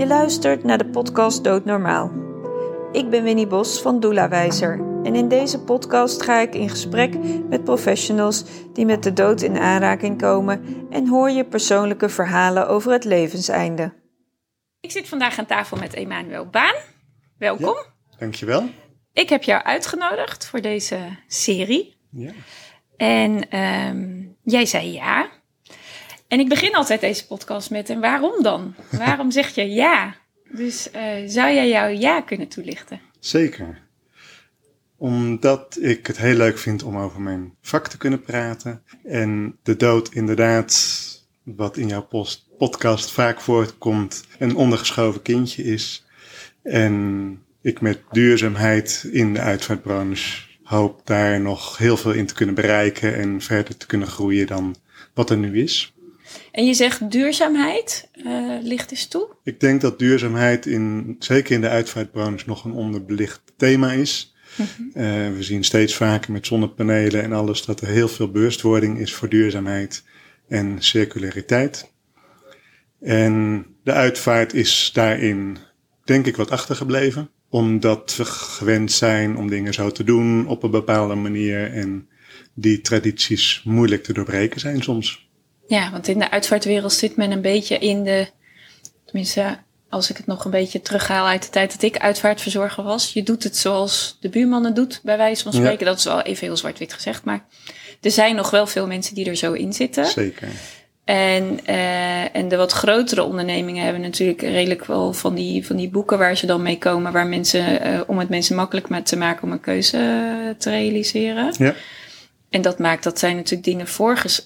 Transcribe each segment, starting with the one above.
Je luistert naar de podcast Doodnormaal. Ik ben Winnie Bos van Doelawijzer en in deze podcast ga ik in gesprek met professionals die met de dood in aanraking komen en hoor je persoonlijke verhalen over het levenseinde. Ik zit vandaag aan tafel met Emanuel Baan. Welkom. Ja, dankjewel. Ik heb jou uitgenodigd voor deze serie. Ja. En um, jij zei ja. En ik begin altijd deze podcast met: en waarom dan? Waarom zeg je ja? Dus uh, zou jij jouw ja kunnen toelichten? Zeker. Omdat ik het heel leuk vind om over mijn vak te kunnen praten. En de dood inderdaad, wat in jouw podcast vaak voortkomt, een ondergeschoven kindje is. En ik met duurzaamheid in de uitvaartbranche hoop daar nog heel veel in te kunnen bereiken en verder te kunnen groeien dan wat er nu is. En je zegt duurzaamheid, uh, ligt eens toe? Ik denk dat duurzaamheid in, zeker in de uitvaartbranche nog een onderbelicht thema is. uh, we zien steeds vaker met zonnepanelen en alles dat er heel veel bewustwording is voor duurzaamheid en circulariteit. En de uitvaart is daarin, denk ik, wat achtergebleven. Omdat we gewend zijn om dingen zo te doen op een bepaalde manier en die tradities moeilijk te doorbreken zijn soms. Ja, want in de uitvaartwereld zit men een beetje in de. Tenminste, als ik het nog een beetje terughaal uit de tijd dat ik uitvaartverzorger was. Je doet het zoals de buurman het doet, bij wijze van spreken. Dat is wel even heel zwart-wit gezegd. Maar er zijn nog wel veel mensen die er zo in zitten. Zeker. En, uh, en de wat grotere ondernemingen hebben natuurlijk redelijk wel van die, van die boeken waar ze dan mee komen. Waar mensen, uh, om het mensen makkelijk te maken om een keuze te realiseren. Ja. En dat maakt dat zij natuurlijk dingen voorges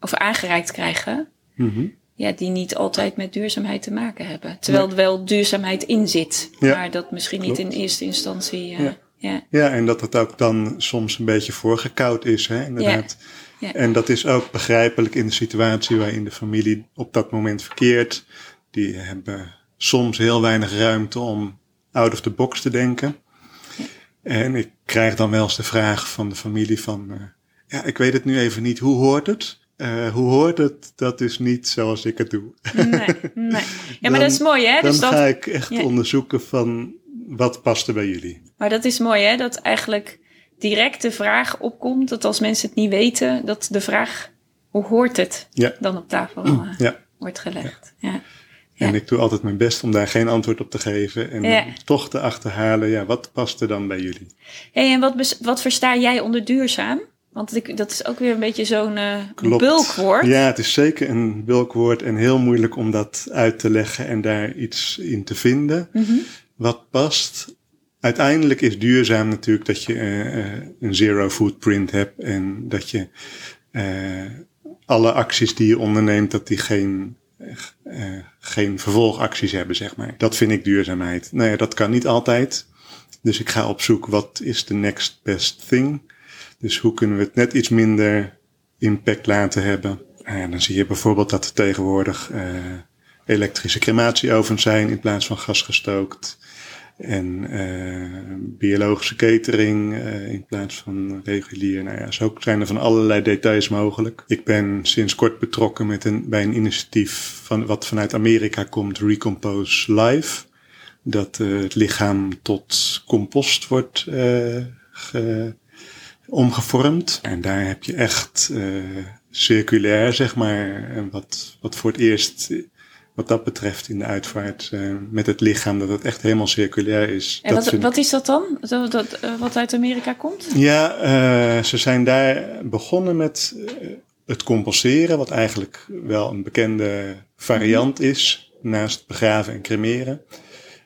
of aangereikt krijgen. Mm Ja, die niet altijd met duurzaamheid te maken hebben. Terwijl er wel duurzaamheid in zit. maar dat misschien niet in eerste instantie. Uh, ja. ja. Ja. en dat het ook dan soms een beetje voorgekoud is, hè, inderdaad. Ja. En dat is ook begrijpelijk in de situatie waarin de familie op dat moment verkeert. Die hebben soms heel weinig ruimte om out of the box te denken. En ik krijg dan wel eens de vraag van de familie van, uh, ja, ik weet het nu even niet, hoe hoort het? Uh, hoe hoort het? Dat is niet zoals ik het doe. Nee, nee. Ja, maar dat is mooi, hè? Dan dus dat, ga ik echt onderzoeken van wat past er bij jullie. Maar dat is mooi, hè? Dat eigenlijk direct de vraag opkomt, dat als mensen het niet weten, dat de vraag, hoe hoort het? Ja. Dan op tafel uh, ja. wordt gelegd. ja. En ik doe altijd mijn best om daar geen antwoord op te geven. En toch te achterhalen, ja, wat past er dan bij jullie? Hey, en wat, wat versta jij onder duurzaam? Want ik, dat is ook weer een beetje zo'n uh, bulkwoord. Ja, het is zeker een bulkwoord en heel moeilijk om dat uit te leggen en daar iets in te vinden. Mm -hmm. Wat past? Uiteindelijk is duurzaam natuurlijk dat je uh, een zero footprint hebt en dat je uh, alle acties die je onderneemt, dat die geen uh, geen vervolgacties hebben, zeg maar. Dat vind ik duurzaamheid. Nou ja, dat kan niet altijd. Dus ik ga op zoek wat is de next best thing. Dus hoe kunnen we het net iets minder impact laten hebben. En dan zie je bijvoorbeeld dat er tegenwoordig uh, elektrische crematieovens zijn in plaats van gasgestookt. En uh, biologische catering uh, in plaats van regulier. Nou ja, zo zijn er van allerlei details mogelijk. Ik ben sinds kort betrokken met een, bij een initiatief van, wat vanuit Amerika komt, Recompose Live. Dat uh, het lichaam tot compost wordt ge, omgevormd. En daar heb je echt circulair, zeg maar, wat, wat voor het eerst wat dat betreft in de uitvaart uh, met het lichaam, dat het echt helemaal circulair is. En wat, wat is dat dan? Dat, dat uh, wat uit Amerika komt? Ja, uh, ze zijn daar begonnen met het composteren, wat eigenlijk wel een bekende variant is, naast begraven en cremeren.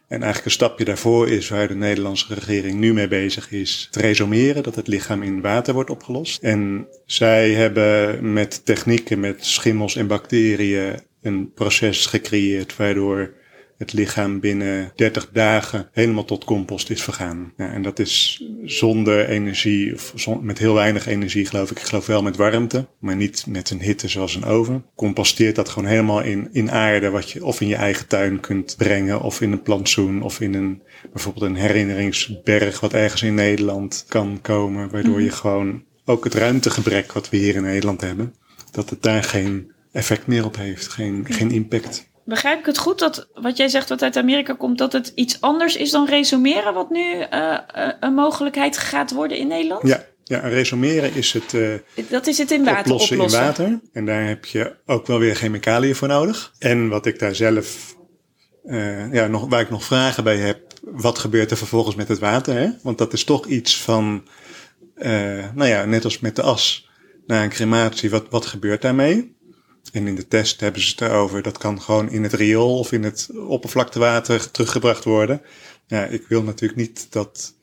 En eigenlijk een stapje daarvoor is waar de Nederlandse regering nu mee bezig is, te resumeren, dat het lichaam in water wordt opgelost. En zij hebben met technieken, met schimmels en bacteriën een proces gecreëerd waardoor het lichaam binnen 30 dagen helemaal tot compost is vergaan. Ja, en dat is zonder energie, of met heel weinig energie geloof ik. Ik geloof wel met warmte, maar niet met een hitte zoals een oven. Composteert dat gewoon helemaal in, in aarde, wat je of in je eigen tuin kunt brengen, of in een plantsoen, of in een bijvoorbeeld een herinneringsberg, wat ergens in Nederland kan komen, waardoor mhm. je gewoon ook het ruimtegebrek wat we hier in Nederland hebben, dat het daar geen effect meer op heeft, geen, geen impact. Begrijp ik het goed dat wat jij zegt wat uit Amerika komt, dat het iets anders is dan resumeren, wat nu uh, een mogelijkheid gaat worden in Nederland? Ja, ja resumeren is het. Uh, dat is het in water oplossen, oplossen. in water. En daar heb je ook wel weer chemicaliën voor nodig. En wat ik daar zelf, ja, nog, waar ik nog vragen bij heb, wat gebeurt er vervolgens met het water? Hè? Want dat is toch iets van, nou ja, net als met de as na een crematie, wat, wat gebeurt daarmee? En in de test hebben ze het erover, dat kan gewoon in het riool of in het oppervlaktewater teruggebracht worden. Ja, ik wil natuurlijk niet dat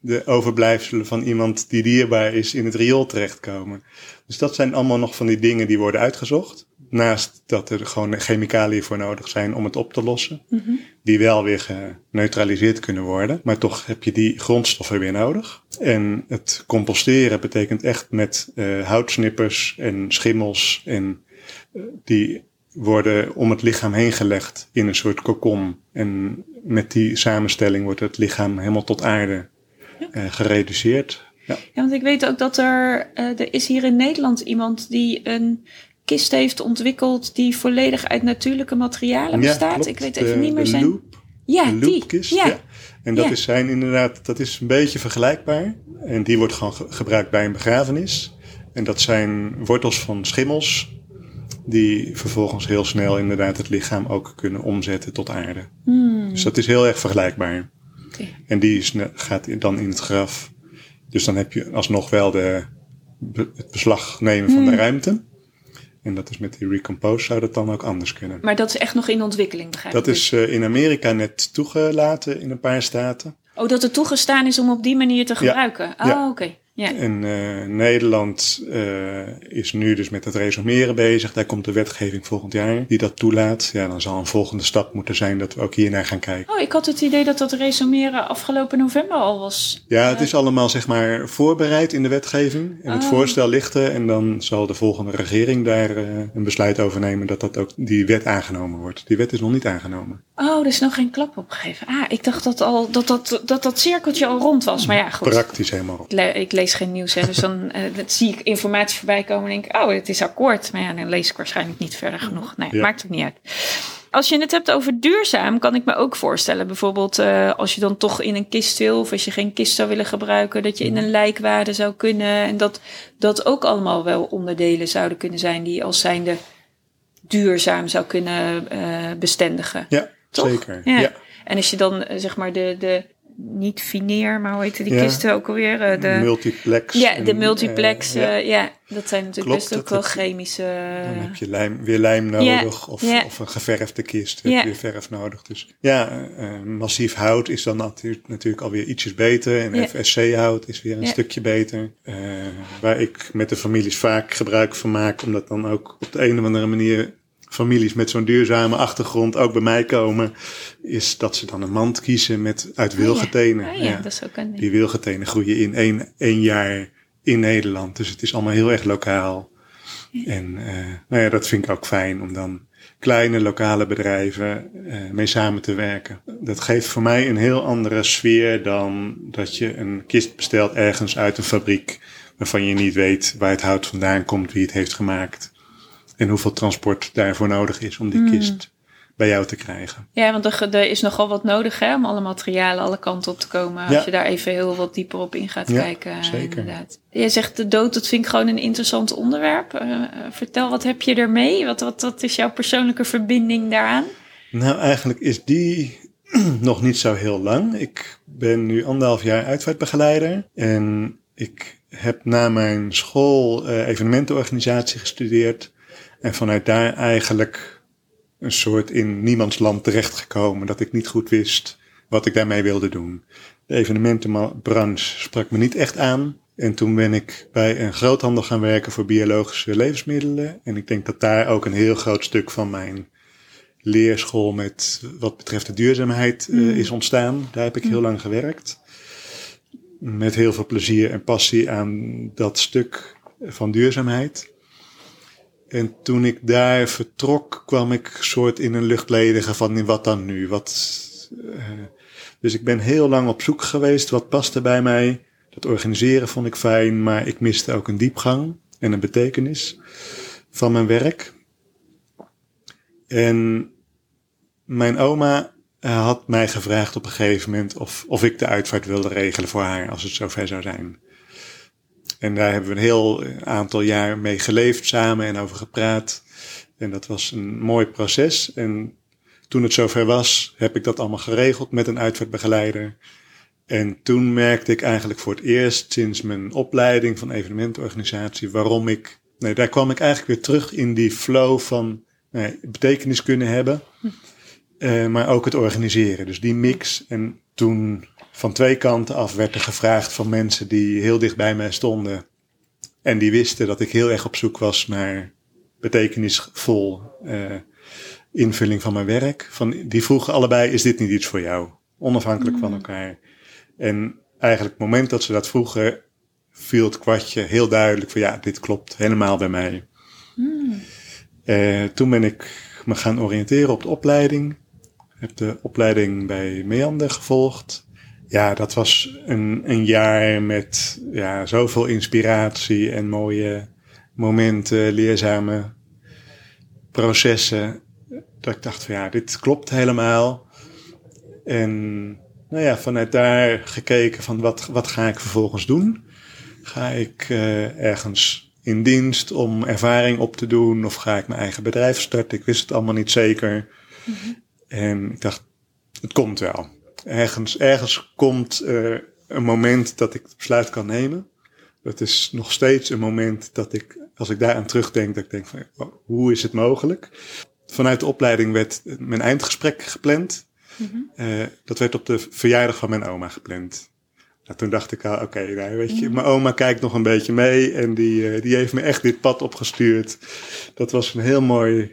de overblijfselen van iemand die dierbaar is in het riool terechtkomen. Dus dat zijn allemaal nog van die dingen die worden uitgezocht. Naast dat er gewoon chemicaliën voor nodig zijn om het op te lossen. Mhm. Die wel weer geneutraliseerd kunnen worden. Maar toch heb je die grondstoffen weer nodig. En het composteren betekent echt met uh, houtsnippers en schimmels en die worden om het lichaam heen gelegd in een soort kokon. En met die samenstelling wordt het lichaam helemaal tot aarde uh, gereduceerd. Ja. ja. want ik weet ook dat er, uh, er is hier in Nederland iemand die een kist heeft ontwikkeld die volledig uit natuurlijke materialen bestaat. ik weet even niet meer zijn. Loop, ja, die. Ja. ja. En dat is zijn inderdaad, dat is een beetje vergelijkbaar. En die wordt gewoon gebruikt bij een begrafenis. En dat zijn wortels van schimmels die vervolgens heel snel inderdaad het lichaam ook kunnen omzetten tot aarde. Hmm. Dus dat is heel erg vergelijkbaar. En die is, gaat dan in het graf. Dus dan heb je alsnog wel de, het beslag nemen van de hmm. ruimte. En dat is met die Recompose zou dat dan ook anders kunnen. Maar dat is echt nog in ontwikkeling, begrijp ik? Dat is uh, in Amerika net toegelaten in een paar staten. Oh, dat het toegestaan is om op die manier te gebruiken? Ja. Oh, oké. Ja. En uh, Nederland uh, is nu dus met het resumeren bezig. Daar komt de wetgeving volgend jaar die dat toelaat. Ja, dan zal een volgende stap moeten zijn dat we ook hier naar gaan kijken. Oh, ik had het idee dat dat resumeren afgelopen november al was. Ja, het is allemaal zeg maar voorbereid in de wetgeving. En het oh. voorstel ligt er. En dan zal de volgende regering daar uh, een besluit over nemen dat dat ook die wet aangenomen wordt. Die wet is nog niet aangenomen. Oh, er is nog geen klap opgegeven. Ah, ik dacht dat al, dat, dat, dat, dat cirkeltje al rond was. Maar ja, goed. Praktisch helemaal. Ik lees geen nieuws. Hè, dus dan uh, zie ik informatie voorbij komen en denk ik, oh, het is akkoord. Maar ja, dan lees ik waarschijnlijk niet verder genoeg. Nee, maakt het niet uit. Als je het hebt over duurzaam, kan ik me ook voorstellen. Bijvoorbeeld uh, als je dan toch in een kist wil, of als je geen kist zou willen gebruiken, dat je in een lijkwade zou kunnen. En dat dat ook allemaal wel onderdelen zouden kunnen zijn die als zijnde duurzaam zou kunnen uh, bestendigen. Ja, zeker. Ja. ja. En als je dan zeg maar de, de niet fineer, maar hoe heet die kisten ook alweer? Eh, de multiplex. Ja, de multiplex. Uh, ja. Uh, ja. dat zijn natuurlijk Klopt, best ook wel chemische. Dan heb je lijm, weer lijm nodig of, of een geverfde kist. heb je weer verf nodig. Dus ja, massief hout is dan natuurlijk, natuurlijk alweer ietsjes beter. En FSC hout is weer een stukje beter. waar ik met de families vaak gebruik van maak, omdat dan ook op de een of andere manier families met zo'n duurzame achtergrond ook bij mij komen, is dat ze dan een mand kiezen met uit oh wilgetenen. Oh ja. dat is ook een... Die wilgetenen groeien in één, één jaar in Nederland. Dus het is allemaal heel erg lokaal. En uh, nou ja, dat vind ik ook fijn om dan kleine lokale bedrijven uh, mee samen te werken. Dat geeft voor mij een heel andere sfeer dan dat je een kist bestelt ergens uit een fabriek waarvan je niet weet waar het hout vandaan komt, wie het heeft gemaakt en hoeveel transport daarvoor nodig is om die hmm. kist bij jou te krijgen. Ja, want er, er, is nogal wat nodig hè, om alle materialen alle kanten op te komen. Als je daar even heel wat dieper op in gaat ja, kijken. Zeker. Inderdaad. Jij zegt de dood, dat vind ik gewoon een interessant onderwerp. Uh, vertel, wat heb je ermee? Wat, wat, wat is jouw persoonlijke verbinding daaraan? Nou, eigenlijk is die nog niet zo heel lang. Ik ben nu anderhalf jaar uitvaartbegeleider. En ik heb na mijn school uh, evenementenorganisatie gestudeerd. En vanuit daar eigenlijk een soort in niemands land terechtgekomen. Dat ik niet goed wist wat ik daarmee wilde doen. De evenementenbranche sprak me niet echt aan. En toen ben ik bij een groothandel gaan werken voor biologische levensmiddelen. En ik denk dat daar ook een heel groot stuk van mijn leerschool met wat betreft de duurzaamheid uh, is ontstaan. Daar heb ik heel mm. lang gewerkt. Met heel veel plezier en passie aan dat stuk van duurzaamheid. En toen ik daar vertrok, kwam ik soort in een luchtledige van wat dan nu? Wat, uh, dus ik ben heel lang op zoek geweest. Wat paste bij mij? Dat organiseren vond ik fijn, maar ik miste ook een diepgang en een betekenis van mijn werk. En mijn oma uh, had mij gevraagd op een gegeven moment of, of ik de uitvaart wilde regelen voor haar als het zover zou zijn. En daar hebben we een heel aantal jaar mee geleefd samen en over gepraat. En dat was een mooi proces. En toen het zover was, heb ik dat allemaal geregeld met een uitvaartbegeleider. En toen merkte ik eigenlijk voor het eerst sinds mijn opleiding van evenementorganisatie waarom ik. Nee, daar kwam ik eigenlijk weer terug in die flow van nee, betekenis kunnen hebben. Uh, maar ook het organiseren. Dus die mix. En toen van twee kanten af werd er gevraagd van mensen die heel dicht bij mij stonden. En die wisten dat ik heel erg op zoek was naar betekenisvol uh, invulling van mijn werk. Van, die vroegen allebei, is dit niet iets voor jou? Onafhankelijk van mm. elkaar. En eigenlijk het moment dat ze dat vroegen, viel het kwartje heel duidelijk van ja, dit klopt helemaal bij mij. Mm. Uh, toen ben ik me gaan oriënteren op de opleiding. Heb de opleiding bij Meander gevolgd. Ja, dat was een, een jaar met ja, zoveel inspiratie en mooie momenten, leerzame processen. Dat ik dacht van ja, dit klopt helemaal. En nou ja, vanuit daar gekeken van wat, wat ga ik vervolgens doen? Ga ik uh, ergens in dienst om ervaring op te doen of ga ik mijn eigen bedrijf starten? Ik wist het allemaal niet zeker. Mm En ik dacht, het komt wel. Ergens, ergens komt uh, een moment dat ik het besluit kan nemen. Dat is nog steeds een moment dat ik, als ik daaraan terugdenk, dat ik denk van, hoe is het mogelijk? Vanuit de opleiding werd mijn eindgesprek gepland. Mm uh, dat werd op de verjaardag van mijn oma gepland. Nou, toen dacht ik al, oké, nou, weet je, mhm. mijn oma kijkt nog een beetje mee en die, uh, die heeft me echt dit pad opgestuurd. Dat was een heel mooi,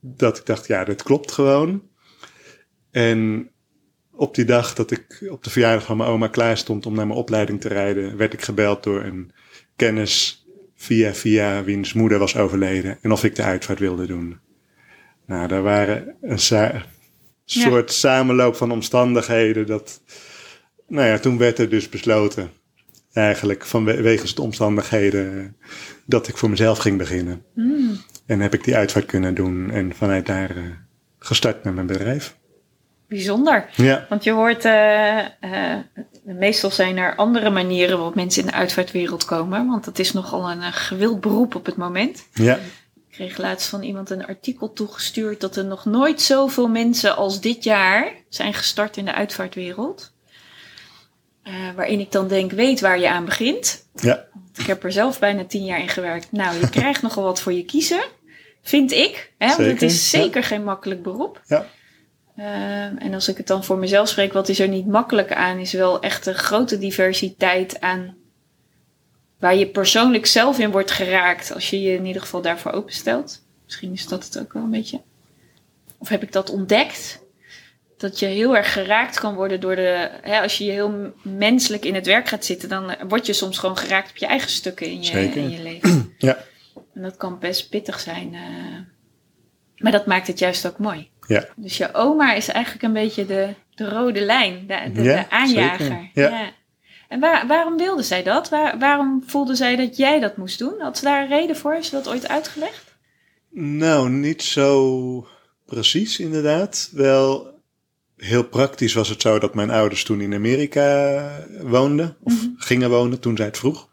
dat ik dacht, ja, dit klopt gewoon. En op die dag dat ik op de verjaardag van mijn oma klaar stond om naar mijn opleiding te rijden, werd ik gebeld door een kennis via via wiens moeder was overleden en of ik de uitvaart wilde doen. Nou, daar waren een soort samenloop van omstandigheden dat, nou ja, toen werd er dus besloten, eigenlijk vanwege de omstandigheden, dat ik voor mezelf ging beginnen. Mm. En heb ik die uitvaart kunnen doen en vanuit daar uh, gestart met mijn bedrijf bijzonder. Ja. Want je hoort, uh, uh, meestal zijn er andere manieren waarop mensen in de uitvaartwereld komen. Want het is nogal een uh, gewild beroep op het moment. Ja. Ik kreeg laatst van iemand een artikel toegestuurd dat er nog nooit zoveel mensen als dit jaar zijn gestart in de uitvaartwereld. waarin ik dan denk, weet waar je aan begint. Ja. Ik heb er zelf bijna tien jaar in gewerkt. Nou, je krijgt nogal wat voor je kiezen. Vind ik. Hè? Want het is zeker geen makkelijk beroep. Ja. Ehm, en als ik het dan voor mezelf spreek, wat is er niet makkelijk aan, is wel echt een grote diversiteit aan waar je persoonlijk zelf in wordt geraakt als je je in ieder geval daarvoor openstelt. Misschien is dat het ook wel een beetje. Of heb ik dat ontdekt? Dat je heel erg geraakt kan worden door de. Hè, als je heel menselijk in het werk gaat zitten, dan word je soms gewoon geraakt op je eigen stukken in je, in je leven. Ja. En dat kan best pittig zijn. Uh, maar dat maakt het juist ook mooi. Ja. Dus je oma is eigenlijk een beetje de, de rode lijn, de, de, ja, de aanjager. Ja. ja. En waar, waarom wilde zij dat? Waar, waarom voelde zij dat jij dat moest doen? Had ze daar een reden voor? Is ze dat ooit uitgelegd? Nou, niet zo precies inderdaad. Wel heel praktisch was het zo dat mijn ouders toen in Amerika woonden. Of mhm. gingen wonen toen zij het vroeg.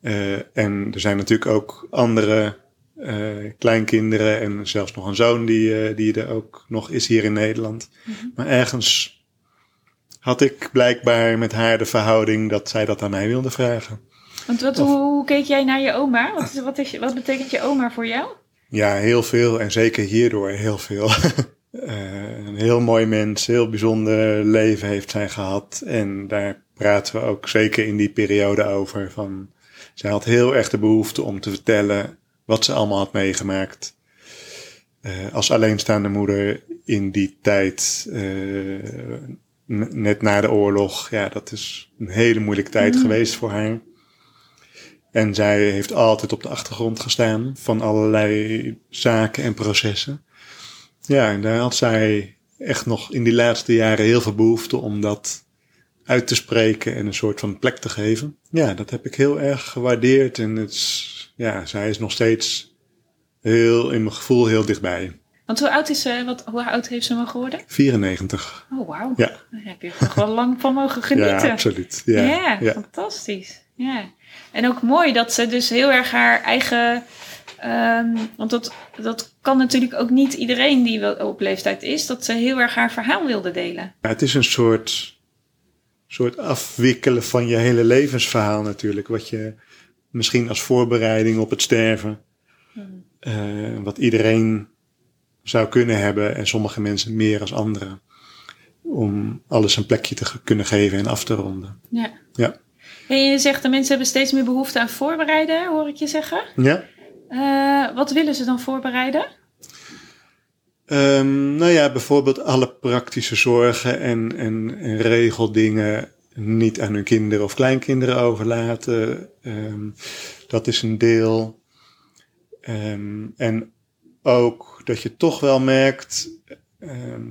Uh, en er zijn natuurlijk ook andere uh, kleinkinderen en zelfs nog een zoon die, uh, die er ook nog is hier in Nederland. Mhm. Maar ergens had ik blijkbaar met haar de verhouding dat zij dat aan mij wilde vragen. Want wat, hoe, keek jij naar je oma? Wat, is, wat, is, wat betekent je oma voor jou? Ja, heel veel en zeker hierdoor heel veel. uh, een heel mooi mens, heel bijzonder leven heeft zij gehad. En daar praten we ook zeker in die periode over. Van, zij had heel erg de behoefte om te vertellen wat ze allemaal had meegemaakt. Uh, als alleenstaande moeder in die tijd, uh, net na de oorlog, ja, dat is een hele moeilijke tijd mm. geweest voor haar. En zij heeft altijd op de achtergrond gestaan van allerlei zaken en processen. Ja, en daar had zij echt nog in die laatste jaren heel veel behoefte om dat uit te spreken en een soort van plek te geven. Ja, dat heb ik heel erg gewaardeerd en het is ja, zij is nog steeds heel, in mijn gevoel heel dichtbij. Want hoe oud, is ze, wat, hoe oud heeft ze maar geworden? 94. Oh, wauw. Ja. Daar heb je nog wel lang van mogen genieten. Ja, absoluut. Ja, Ja, ja. fantastisch. Ja. En ook mooi dat ze dus heel erg haar eigen. ehm, want dat, dat kan natuurlijk ook niet iedereen die op leeftijd is, dat ze heel erg haar verhaal wilde delen. Ja, het is een soort, soort afwikkelen van je hele levensverhaal natuurlijk. Wat je misschien als voorbereiding op het sterven, eh, wat iedereen zou kunnen hebben en sommige mensen meer als anderen. Om alles een plekje te kunnen geven en af te ronden. Ja. Ja. En je zegt de mensen hebben steeds meer behoefte aan voorbereiden, hoor ik je zeggen. Ja? Eh, wat willen ze dan voorbereiden? Ehm, nou ja, bijvoorbeeld alle praktische zorgen en, en, en regeldingen niet aan hun kinderen of kleinkinderen overlaten. Ehm, dat is een deel. Ehm, en ook dat je toch wel merkt ehm,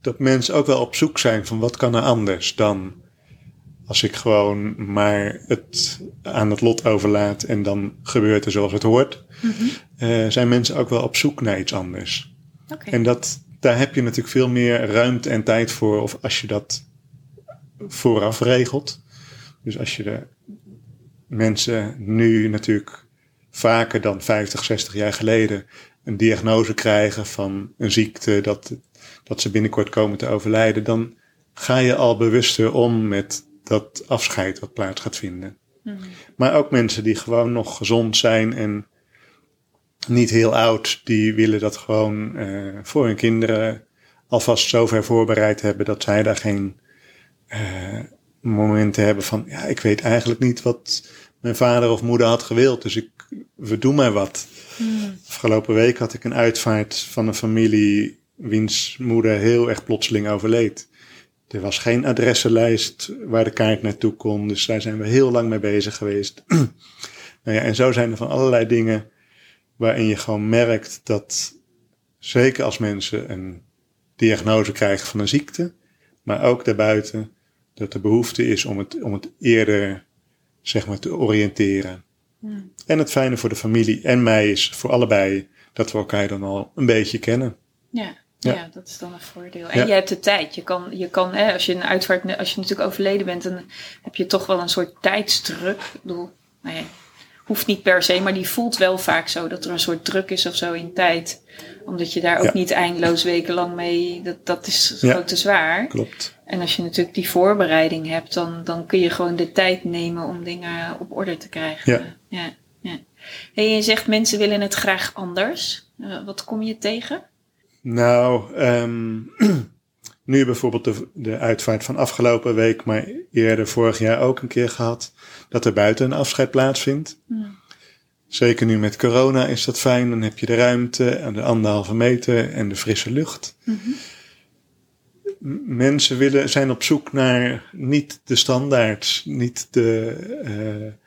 dat mensen ook wel op zoek zijn van wat kan er anders dan als ik gewoon maar het aan het lot overlaat en dan gebeurt er zoals het hoort. Eh, zijn mensen ook wel op zoek naar iets anders. En dat, daar heb je natuurlijk veel meer ruimte en tijd voor. Of als je dat vooraf regelt. Dus als je de mensen nu natuurlijk vaker dan 50, 60 jaar geleden een diagnose krijgen van een ziekte, dat, dat ze binnenkort komen te overlijden, dan ga je al bewuster om met dat afscheid wat plaats gaat vinden. Maar ook mensen die gewoon nog gezond zijn en niet heel oud, die willen dat gewoon eh, voor hun kinderen alvast zover voorbereid hebben dat zij daar geen eh, momenten hebben van, ja, ik weet eigenlijk niet wat mijn vader of moeder had gewild, dus ik, we doen maar wat. Afgelopen week had ik een uitvaart van een familie wiens moeder heel erg plotseling overleed. Er was geen adressenlijst waar de kaart naartoe kon, dus daar zijn we heel lang mee bezig geweest. nou ja, en zo zijn er van allerlei dingen waarin je gewoon merkt dat zeker als mensen een diagnose krijgen van een ziekte, maar ook daarbuiten, dat er behoefte is om het, om het eerder zeg maar, te oriënteren. En het fijne voor de familie en mij is voor allebei dat we elkaar dan al een beetje kennen. Ja. Ja. Ja. dat is dan een voordeel. En Ja. je hebt de tijd. Je kan, je kan hè, als je een uitvaart, als je natuurlijk overleden bent, dan heb je toch wel een soort tijdsdruk. Ik bedoel, nou ja, hoeft niet per se, maar die voelt wel vaak zo dat er een soort druk is of zo in tijd. Omdat je daar ook Ja. niet eindeloos wekenlang mee, dat, dat is Ja. gewoon te zwaar. Klopt. En als je natuurlijk die voorbereiding hebt, dan, dan kun je gewoon de tijd nemen om dingen op orde te krijgen. Ja. ja, ja. En je zegt mensen willen het graag anders. Eh, wat kom je tegen? Nou, ehm, nu bijvoorbeeld de, de uitvaart van afgelopen week, maar eerder vorig jaar ook een keer gehad, dat er buiten een afscheid plaatsvindt. Zeker nu met corona is dat fijn, dan heb je de ruimte en de anderhalve meter en de frisse lucht. M- Mensen willen, zijn op zoek naar niet de standaards, niet de eh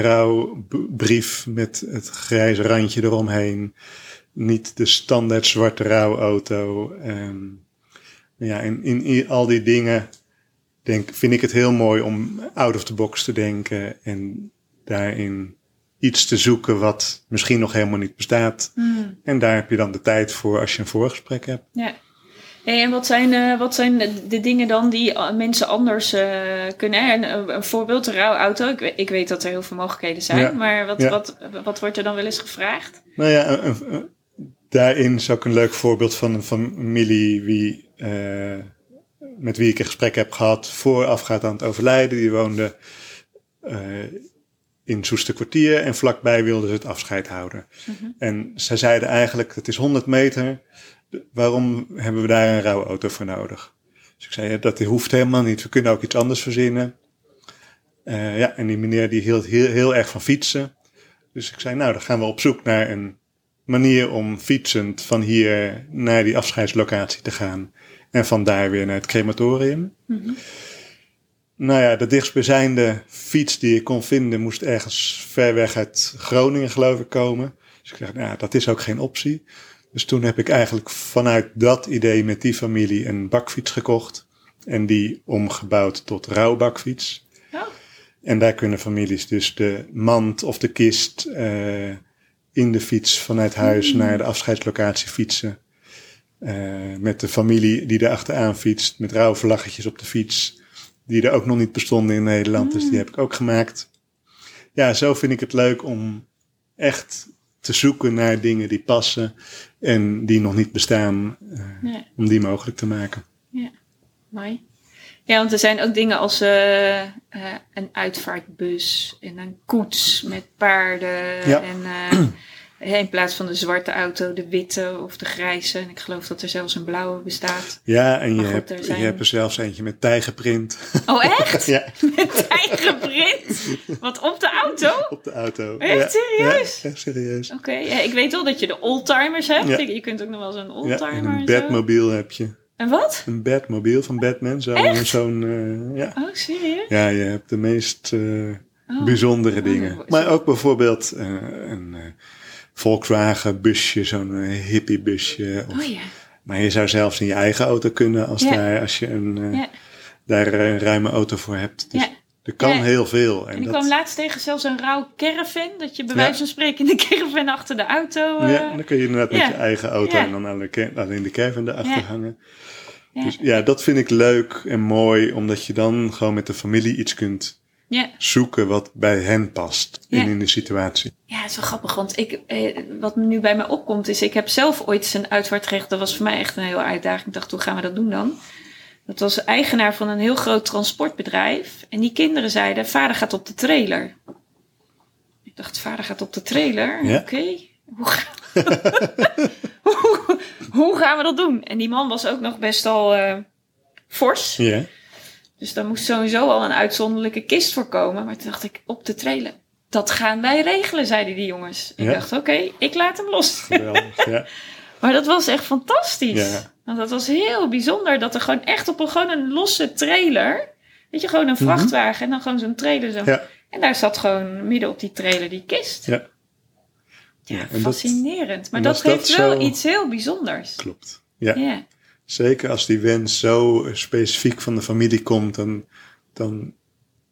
rouwbrief met het grijze randje eromheen niet de standaard zwarte rouwauto. Ehm, ja, en in, in al die dingen denk, vind ik het heel mooi om out of the box te denken en daarin iets te zoeken wat misschien nog helemaal niet bestaat. En daar heb je dan de tijd voor als je een voorgesprek hebt. Ja. Hey, en wat zijn, eh, wat zijn de, dingen dan die eh, mensen anders eh, kunnen? Een, een voorbeeld, een rouwauto. Ik, ik weet dat er heel veel mogelijkheden zijn. Ja. Maar wat, Ja. wat, wat wordt er dan wel eens gevraagd? Nou ja, een- een- een- daarin is ook een leuk voorbeeld van een familie wie, eh, met wie ik een gesprek heb gehad voorafgaand aan het overlijden. Die woonde eh, in Soesterkwartier en vlakbij wilden ze het afscheid houden. En zij zeiden eigenlijk, het is 100 meter, waarom hebben we daar een rouwauto voor nodig? Dus ik zei, ja, dat hoeft helemaal niet, we kunnen ook iets anders verzinnen. Eh, ja, en die meneer die hield heel, heel erg van fietsen. Dus ik zei, nou, dan gaan we op zoek naar een manier om fietsend van hier naar die afscheidslocatie te gaan. En van daar weer naar het crematorium. Nou ja, de dichtstbijzijnde fiets die ik kon vinden moest ergens ver weg uit Groningen, geloof ik, komen. Dus ik dacht, nou, dat is ook geen optie. Dus toen heb ik eigenlijk vanuit dat idee met die familie een bakfiets gekocht. En die omgebouwd tot rouwbakfiets. Oh. En daar kunnen families dus de mand of de kist eh, in de fiets vanuit huis naar de afscheidslocatie fietsen. Uh, met de familie die er achteraan fietst, met rouwvlaggetjes op de fiets, die er ook nog niet bestonden in Nederland, dus die heb ik ook gemaakt. Ja, zo vind ik het leuk om echt te zoeken naar dingen die passen en die nog niet bestaan, uh, ja. om die mogelijk te maken. Ja, mooi. Ja, want er zijn ook dingen als uh, uh, een uitvaartbus en een koets met paarden. Ja. En in plaats van de zwarte auto, de witte of de grijze. En ik geloof dat er zelfs een blauwe bestaat. Ja, en je, goed, hebt, er zijn... je hebt er zelfs eentje met tijgerprint. Oh, echt? ja. Met tijgerprint? Wat, op de auto? Op de auto. Echt serieus? Ja, echt serieus. Oké, okay, ja, ik weet wel dat je de oldtimers hebt. Je kunt ook nog wel zo'n oldtimer. Ja, een bedmobiel heb je. Een wat? Een Batmobile van Batman. Zo'n, zo'n uh, ja. Oh, serieus? Ja, je hebt de meest uh, oh. bijzondere oh, dingen. Maar ook bijvoorbeeld uh, een Volkswagen busje, zo'n hippie busje. Of, oh ja. Maar je zou zelfs in je eigen auto kunnen als, Ja. daar, als je een, Ja. daar een ruime auto voor hebt. Dus er kan heel veel. En En ik dat, kwam laatst tegen zelfs een rauw caravan. Dat je bij wijze van spreken in de caravan achter de auto... eh, ja, dan kun je inderdaad met je eigen auto en dan alleen de caravan erachter hangen. ja. Dus ja, dat vind ik leuk en mooi, omdat je dan gewoon met de familie iets kunt ja. zoeken wat bij hen past Ja. en in de situatie. Ja, het is wel grappig, want ik, eh, wat nu bij mij opkomt is, ik heb zelf ooit een uitvaartrecht, dat was voor mij echt een hele uitdaging. Ik dacht, hoe gaan we dat doen dan? Dat was eigenaar van een heel groot transportbedrijf. En die kinderen zeiden, vader gaat op de trailer. Ik dacht, vader gaat op de trailer? Ja. Oké. Hoe, ga- hoe, hoe gaan we dat doen? En die man was ook nog best al eh, fors. Ja, Dus daar moest sowieso al een uitzonderlijke kist voor komen. Maar toen dacht ik, op de trailer. Dat gaan wij regelen, zeiden die jongens. Ik Ja. dacht, oké, ik laat hem los. geweldig. ja. Maar dat was echt fantastisch. Ja. Want dat was heel bijzonder. Dat er gewoon echt op een, gewoon een losse trailer... Weet je, gewoon een Mhm. vrachtwagen en dan gewoon zo'n trailer zo. Ja. En daar zat gewoon midden op die trailer die kist. Ja. Ja, Ja, en dat- fascinerend. maar dat geeft wel zo- iets heel bijzonders. Klopt. Ja. Ja. Zeker als die wens zo specifiek van de familie komt, dan, dan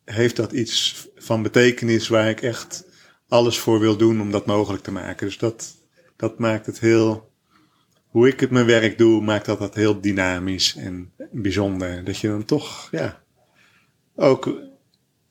heeft dat iets van betekenis waar ik echt alles voor wil doen om dat mogelijk te maken. Dus dat, dat maakt het heel, hoe ik het mijn werk doe, maakt dat dat heel dynamisch en bijzonder. Dat je dan toch, ja, ook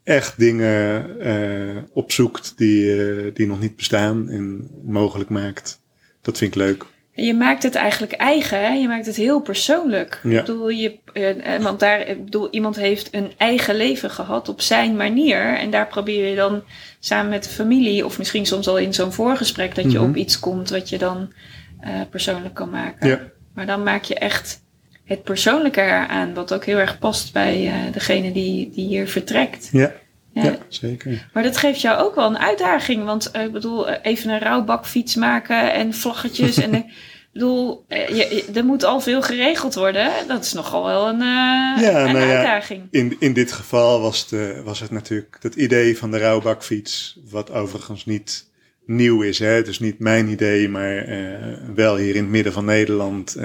echt dingen eh, opzoekt die, eh, die nog niet bestaan en mogelijk maakt. Dat vind ik leuk. Je maakt het eigenlijk eigen, hè? je maakt het heel persoonlijk. Ja. Ik bedoel, je, eh, eh, want daar, ik bedoel, iemand heeft een eigen leven gehad op zijn manier. En daar probeer je dan samen met de familie, of misschien soms al in zo'n voorgesprek, dat je Mhm. op iets komt wat je dan eh, persoonlijk kan maken. Ja. Maar dan maak je echt het persoonlijke eraan, wat ook heel erg past bij degene die, die hier vertrekt. Ja, Ja. ja. zeker. Maar dat geeft jou ook wel een uitdaging. Want eh, ik bedoel, eh, even een rouwbakfiets maken en vlaggetjes. en ik bedoel, eh, je, er moet al veel geregeld worden. Dat is nogal wel een, Ja, een nou ja, uitdaging. In, in dit geval was, de, was het natuurlijk het idee van de rouwbakfiets, wat overigens niet nieuw is. Hè? Het is niet mijn idee, maar wel hier in het midden van Nederland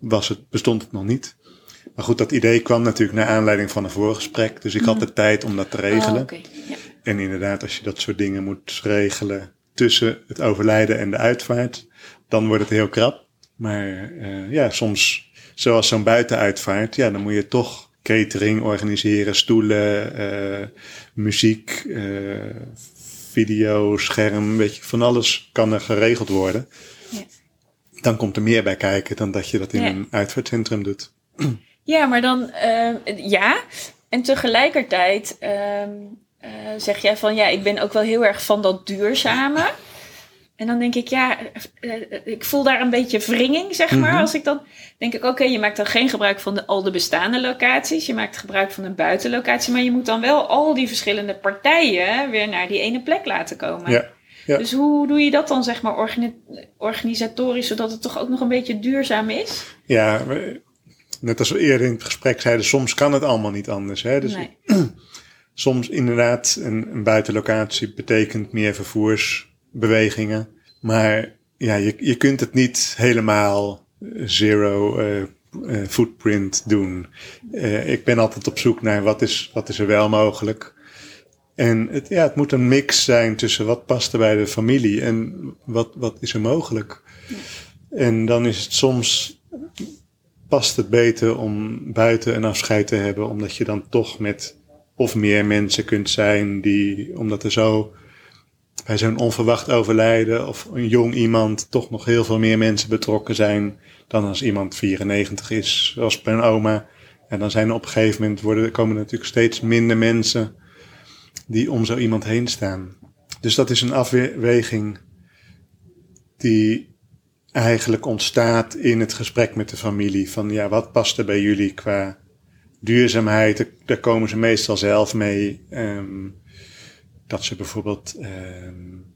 was het, bestond het nog niet. Maar goed, dat idee kwam natuurlijk naar aanleiding van een voorgesprek. Dus ik had de tijd om dat te regelen. Oh, ja. En inderdaad, als je dat soort dingen moet regelen tussen het overlijden en de uitvaart, dan wordt het heel krap. Maar eh, ja, soms, zoals zo'n buitenuitvaart, ja, dan moet je toch catering organiseren, stoelen, eh, muziek, eh, video, scherm, weet je, van alles kan er geregeld worden. Ja. Dan komt er meer bij kijken dan dat je dat in Ja. een uitvaartcentrum doet. Ja, maar dan eh, ja. En tegelijkertijd ehm, eh, zeg jij van ja, ik ben ook wel heel erg van dat duurzame. En dan denk ik, ja, eh, ik voel daar een beetje wringing, zeg maar. Mhm. Als ik dan denk ik, oké, je maakt dan geen gebruik van de, al de bestaande locaties. Je maakt gebruik van een buitenlocatie. Maar je moet dan wel al die verschillende partijen weer naar die ene plek laten komen. Ja, ja. Dus hoe doe je dat dan, zeg maar, organi- organisatorisch, zodat het toch ook nog een beetje duurzaam is? Ja, net als we eerder in het gesprek zeiden, soms kan het allemaal niet anders. Hè? Dus nee. soms inderdaad een, een buitenlocatie betekent meer vervoersbewegingen. Maar ja, je, je kunt het niet helemaal eh, zero eh, eh, footprint doen. Ik ben altijd op zoek naar wat is, wat is er wel mogelijk. En het, ja, het moet een mix zijn tussen wat past er bij de familie en wat, wat is er mogelijk. En dan is het soms past het beter om buiten een afscheid te hebben, omdat je dan toch met of meer mensen kunt zijn die, omdat er zo bij zo'n onverwacht overlijden of een jong iemand toch nog heel veel meer mensen betrokken zijn dan als iemand 94 is, zoals bij een oma. En dan zijn er op een gegeven moment worden, komen er natuurlijk steeds minder mensen die om zo iemand heen staan. Dus dat is een afweging die eigenlijk ontstaat in het gesprek met de familie. Van ja, wat past er bij jullie qua duurzaamheid? Daar komen ze meestal zelf mee. Um, dat ze bijvoorbeeld um,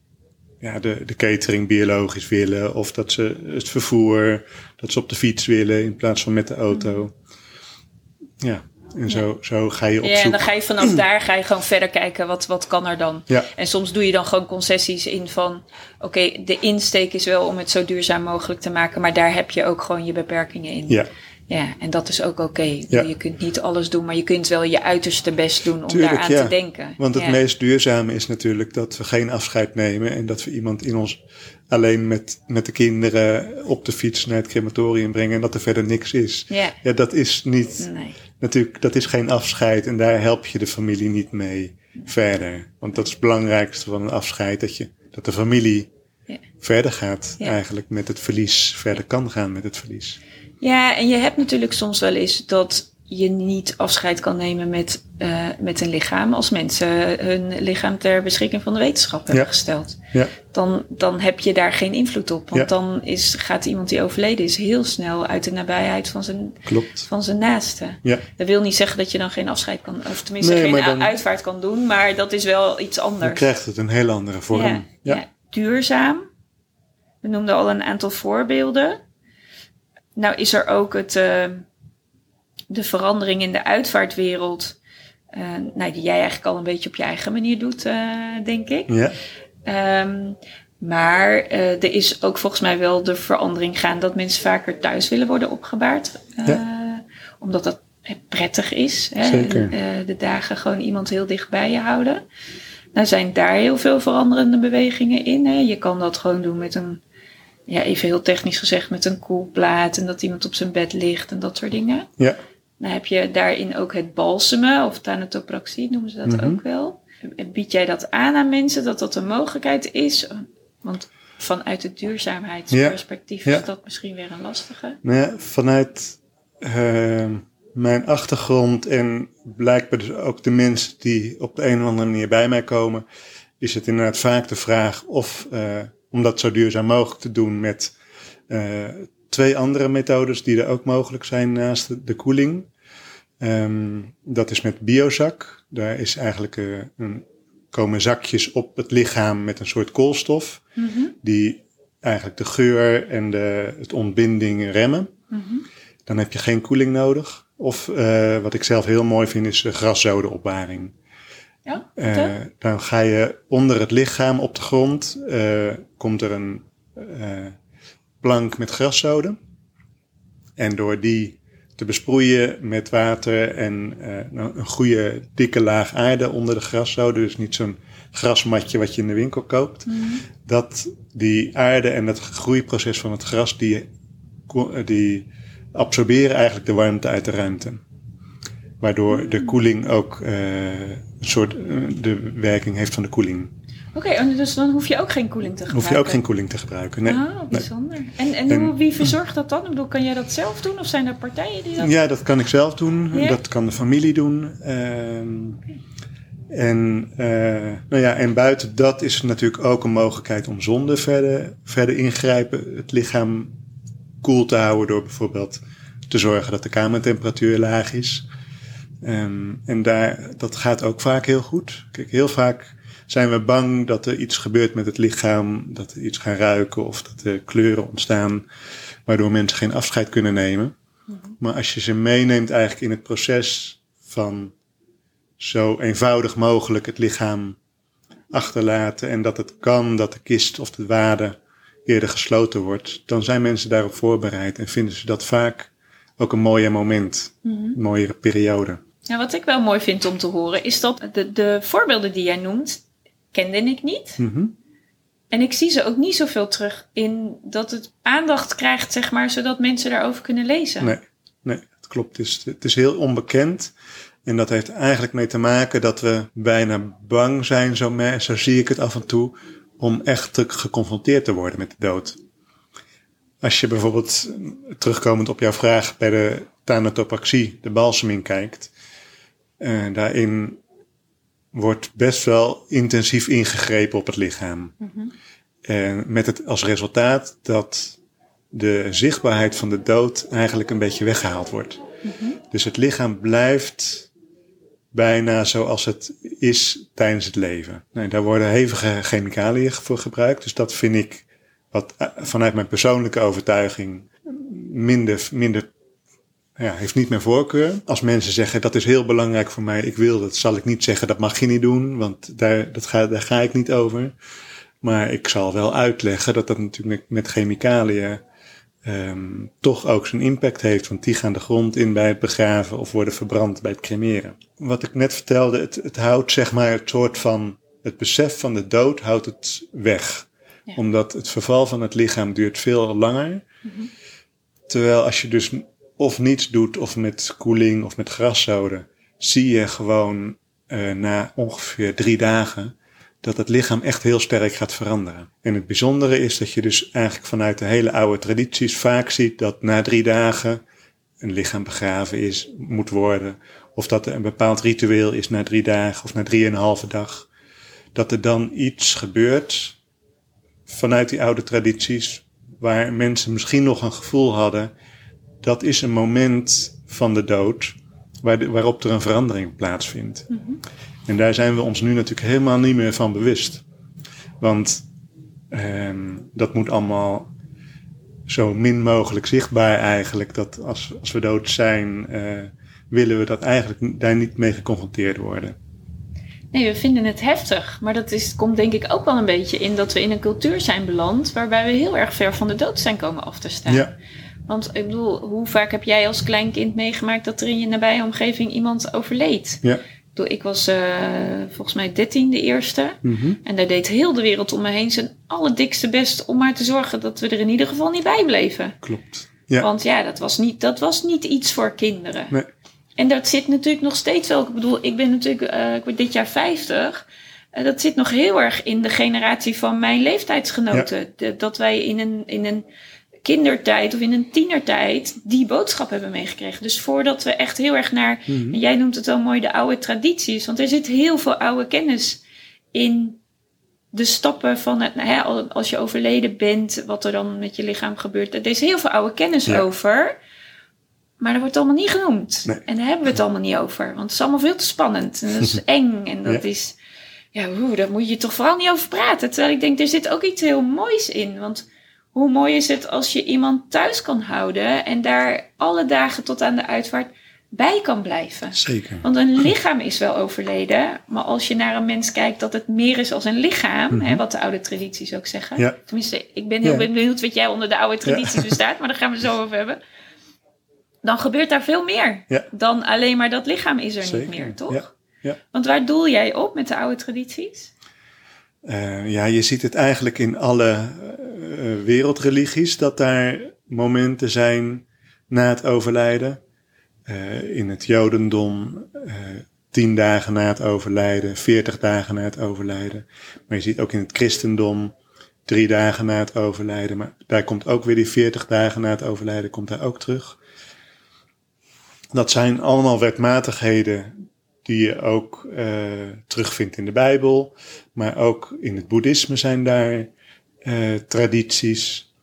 ja, de, de catering biologisch willen. Of dat ze het vervoer, dat ze op de fiets willen in plaats van met de auto. Ja, en zo, zo ga je op ja, zoek. en dan ga je vanaf daar ga je gewoon verder kijken, wat, wat kan er dan? Ja. En soms doe je dan gewoon concessies in van, oké, de insteek is wel om het zo duurzaam mogelijk te maken, maar daar heb je ook gewoon je beperkingen in. Ja, Ja, en dat is ook oké. Ja. Je kunt niet alles doen, maar je kunt wel je uiterste best doen om Tuurlijk, daaraan ja. te denken. want het ja. meest duurzame is natuurlijk dat we geen afscheid nemen en dat we iemand in ons alleen met, met de kinderen op de fiets naar het crematorium brengen en dat er verder niks is. Ja, Ja, dat is niet, nee. Natuurlijk, dat is geen afscheid en daar help je de familie niet mee verder. Want dat is het belangrijkste van een afscheid, dat, je, dat de familie Ja. verder gaat Ja. eigenlijk met het verlies, verder kan gaan met het verlies. Ja, en je hebt natuurlijk soms wel eens dat je niet afscheid kan nemen met, eh, met een lichaam als mensen hun lichaam ter beschikking van de wetenschap hebben Ja. gesteld. Ja, Dan, dan heb je daar geen invloed op. Want Ja. dan is, gaat iemand die overleden is heel snel uit de nabijheid van zijn, klopt. van zijn naaste. Ja, Dat wil niet zeggen dat je dan geen afscheid kan, of tenminste Nee, geen dan- uitvaart kan doen, maar dat is wel iets dan anders. krijgt het een heel andere vorm. Ja, ja. duurzaam. We noemden al een aantal voorbeelden. Nou is er ook het, eh, de verandering in de uitvaartwereld. eh, nou, die jij eigenlijk al een beetje op je eigen manier doet, eh, denk ik. ja. Ehm, maar eh, er is ook volgens mij wel de verandering gaan dat mensen vaker thuis willen worden opgebaard. Omdat dat prettig is. Hè? Zeker. De dagen gewoon iemand heel dicht bij je houden. Nou zijn daar heel veel veranderende bewegingen in. Hè? Je kan dat gewoon doen met een, ja, even heel technisch gezegd, met een koelplaat. En dat iemand op zijn bed ligt en dat soort dingen. ja. Dan heb je daarin ook het balsemen of thanatopraxie noemen ze dat Mhm. ook wel. Bied jij dat aan aan mensen dat dat een mogelijkheid is? Want vanuit het duurzaamheidsperspectief Ja. is dat misschien weer een lastige. Nou ja, vanuit eh, mijn achtergrond en blijkbaar dus ook de mensen die op de een of andere manier bij mij komen, is het inderdaad vaak de vraag of, eh, om dat zo duurzaam mogelijk te doen met eh, twee andere methodes die er ook mogelijk zijn naast de, de koeling. Ehm, dat is met biozak. Daar is eigenlijk eh, een, komen zakjes op het lichaam met een soort koolstof die eigenlijk de geur en de, het ontbinding remmen. Dan heb je geen koeling nodig. Of eh, wat ik zelf heel mooi vind is uh, graszodenopwaring. Ja, vertel. dan ga je onder het lichaam op de grond, komt er een plank met graszoden. En door die te besproeien met water en eh, nou, een goede dikke laag aarde onder de graszoden, dus niet zo'n grasmatje wat je in de winkel koopt, dat die aarde en het groeiproces van het gras, die, die absorberen eigenlijk de warmte uit de ruimte. Waardoor de koeling ook eh, een soort eh, de werking heeft van de koeling. Oké, en dus dan hoef je ook geen koeling te gebruiken. Hoef je ook geen koeling te gebruiken. Nee. Ah, nee. bijzonder. En, en, wie verzorgt dat dan? Ik bedoel, kan jij dat zelf doen? Of zijn er partijen die dat... Ja, dat kan ik zelf doen. Dat kan de familie doen. Ehm, en, eh, nou ja, en buiten dat is natuurlijk ook een mogelijkheid om zonder verder, verder ingrijpen het lichaam koel te houden door bijvoorbeeld te zorgen dat de kamertemperatuur laag is. Ehm, en daar, dat gaat ook vaak heel goed. Kijk, heel vaak zijn we bang dat er iets gebeurt met het lichaam, dat er iets gaan ruiken of dat er kleuren ontstaan, waardoor mensen geen afscheid kunnen nemen. Maar als je ze meeneemt eigenlijk in het proces van zo eenvoudig mogelijk het lichaam achterlaten en dat het kan dat de kist of de wade eerder gesloten wordt, dan zijn mensen daarop voorbereid en vinden ze dat vaak ook een mooier moment, een mooiere periode. Ja, wat ik wel mooi vind om te horen, is dat de, de voorbeelden die jij noemt, kende ik niet. Mhm. En ik zie ze ook niet zoveel terug in dat het aandacht krijgt, zeg maar, zodat mensen daarover kunnen lezen. Nee, nee, het klopt. Het is, het is heel onbekend. En dat heeft eigenlijk mee te maken dat we bijna bang zijn, zo, me- zo zie ik het af en toe, om echt te- geconfronteerd te worden met de dood. Als je bijvoorbeeld, eh, terugkomend op jouw vraag bij de thanatopraxie, de balseming kijkt, eh, daarin wordt best wel intensief ingegrepen op het lichaam. En met het als resultaat dat de zichtbaarheid van de dood eigenlijk een beetje weggehaald wordt. Dus het lichaam blijft bijna zoals het is tijdens het leven. Nee, daar worden hevige chemicaliën voor gebruikt. Dus dat vind ik, wat eh, vanuit mijn persoonlijke overtuiging, minder, minder ja, heeft niet mijn voorkeur. Als mensen zeggen dat is heel belangrijk voor mij, ik wil dat, zal ik niet zeggen dat mag je niet doen, want daar, dat ga, daar ga ik niet over. Maar ik zal wel uitleggen dat dat natuurlijk met, chemicaliën ehm, toch ook zijn impact heeft. Want die gaan de grond in bij het begraven of worden verbrand bij het cremeren. Wat ik net vertelde, het, het houdt zeg maar het soort van, het besef van de dood houdt het weg. Ja. Omdat het verval van het lichaam duurt veel langer. Terwijl als je dus of niets doet of met koeling of met graszoden, zie je gewoon eh, na ongeveer drie dagen dat het lichaam echt heel sterk gaat veranderen. En het bijzondere is dat je dus eigenlijk vanuit de hele oude tradities vaak ziet dat na drie dagen een lichaam begraven is, moet worden. Of dat er een bepaald ritueel is na drie dagen of na drieënhalve dag. Dat er dan iets gebeurt vanuit die oude tradities waar mensen misschien nog een gevoel hadden. Dat is een moment van de dood waar de- waarop er een verandering plaatsvindt. En daar zijn we ons nu natuurlijk helemaal niet meer van bewust. Want ehm, dat moet allemaal zo min mogelijk zichtbaar eigenlijk. Dat als, als we dood zijn, eh, willen we dat eigenlijk daar niet mee geconfronteerd worden. Nee, we vinden het heftig. Maar dat is, komt denk ik ook wel een beetje in dat we in een cultuur zijn beland waarbij we heel erg ver van de dood zijn komen af te staan. Ja, Want ik bedoel, hoe vaak heb jij als klein kind meegemaakt dat er in je nabije omgeving iemand overleed? ja. Ik bedoel, Ik was eh, volgens mij 13 de eerste. mhm, En daar deed heel de wereld om me heen zijn allerdikste best om maar te zorgen dat we er in ieder geval niet bij bleven. klopt. Ja, Want ja, dat was, niet, dat was niet iets voor kinderen. nee, En dat zit natuurlijk nog steeds wel. Ik bedoel, ik ben natuurlijk, eh, ik word dit jaar 50. Eh, dat zit nog heel erg in de generatie van mijn leeftijdsgenoten. De- dat wij in een, in een kindertijd of in een tienertijd die boodschap hebben meegekregen. Dus voordat we echt heel erg naar, mhm, en jij noemt het wel mooi, de oude tradities. Want er zit heel veel oude kennis in de stappen van het, nou ja, als je overleden bent, wat er dan met je lichaam gebeurt. Er is heel veel oude kennis Ja. over. Maar dat wordt allemaal niet genoemd. Nee. En daar hebben we het allemaal niet over. Want het is allemaal veel te spannend. En dat is eng. En dat Ja. is... Ja, oeh, daar moet je toch vooral niet over praten. Terwijl ik denk, er zit ook iets heel moois in. Want hoe mooi is het als je iemand thuis kan houden... en daar alle dagen tot aan de uitvaart bij kan blijven. zeker. Want een lichaam is wel overleden. Maar als je naar een mens kijkt dat het meer is als een lichaam... Hè, wat de oude tradities ook zeggen. Ja. Tenminste, ik ben heel Ja. benieuwd wat jij onder de oude tradities bestaat. Maar daar gaan we zo over hebben. Dan gebeurt daar veel meer. Dan alleen maar dat lichaam is er Zeker, niet meer, toch? Want waar doel jij op met de oude tradities? Eh, ja, je ziet het eigenlijk in alle eh, wereldreligies dat daar momenten zijn na het overlijden. Eh, in het Jodendom tien dagen na het overlijden, veertig dagen na het overlijden. Maar je ziet ook in het Christendom drie dagen na het overlijden. Maar daar komt ook weer die veertig dagen na het overlijden, komt daar ook terug. Dat zijn allemaal wetmatigheden die je ook eh, terugvindt in de Bijbel. Maar ook in het boeddhisme zijn daar eh, tradities.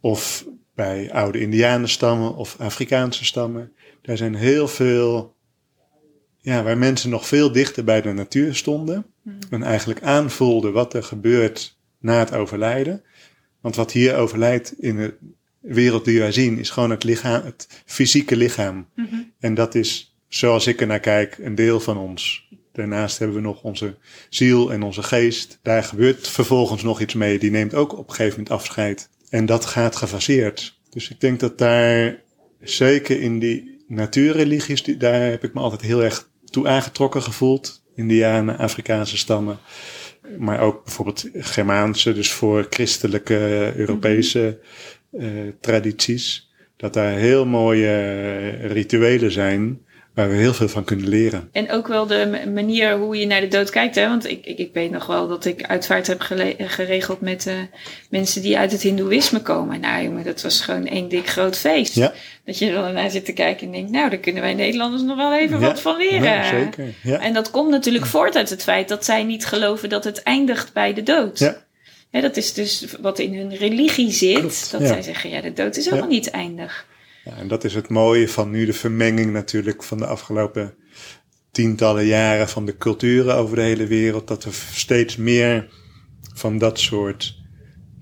Of bij oude indianenstammen of Afrikaanse stammen. Daar zijn heel veel, ja, waar mensen nog veel dichter bij de natuur stonden. En eigenlijk aanvoelden wat er gebeurt na het overlijden. Want wat hier overlijdt in de wereld die wij zien, is gewoon het lichaam, het fysieke lichaam. En dat is, zoals ik er naar kijk, een deel van ons. Daarnaast hebben we nog onze ziel en onze geest. Daar gebeurt vervolgens nog iets mee. Die neemt ook op een gegeven moment afscheid. En dat gaat gefaseerd. Dus ik denk dat daar zeker in die, natuurreligies, die, daar heb ik me altijd heel erg toe aangetrokken gevoeld. Indianen, Afrikaanse stammen. Maar ook bijvoorbeeld Germaanse, dus voor christelijke Europese uh, tradities. Dat daar heel mooie rituelen zijn waar we heel veel van kunnen leren. En ook wel de manier hoe je naar de dood kijkt. Hè? Want ik, ik, ik weet nog wel dat ik uitvaart heb geregeld met uh, mensen die uit het hindoeïsme komen. Nou jongen, dat was gewoon één dik groot feest. Ja. Dat je er dan naar zit te kijken en denkt, nou daar kunnen wij Nederlanders nog wel even wat van leren. Ja, zeker. Ja. En dat komt natuurlijk voort uit het feit dat zij niet geloven dat het eindigt bij de dood. Ja. dat is dus wat in hun religie zit. dat zij zeggen, ja de dood is helemaal niet eindig. Ja, en dat is het mooie van nu de vermenging natuurlijk van de afgelopen tientallen jaren van de culturen over de hele wereld. Dat we steeds meer van dat soort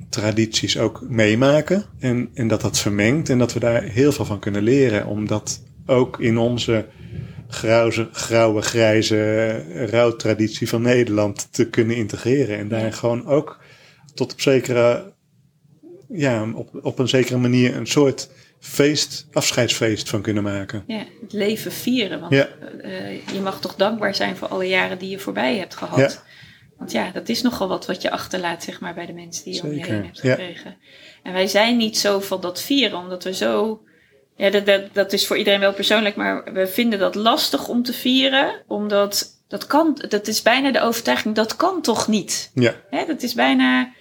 tradities ook meemaken. En, en dat dat vermengt en dat we daar heel veel van kunnen leren. Omdat ook in onze grauwe, grauwe grijze rouwtraditie van Nederland te kunnen integreren. En daar gewoon ook tot op zekere, ja, op, op een zekere manier een soort feest, afscheidsfeest van kunnen maken. Ja, het leven vieren. Want ja. uh, je mag toch dankbaar zijn voor alle jaren die je voorbij hebt gehad. Ja. Want ja, dat is nogal wat wat je achterlaat, zeg maar, bij de mensen die je om je heen hebt gekregen. En wij zijn niet zo van dat vieren, omdat we zo. Ja, dat, dat, dat is voor iedereen wel persoonlijk, maar we vinden dat lastig om te vieren, omdat dat kan, dat is bijna de overtuiging, dat kan toch niet? Ja. Hè, dat is bijna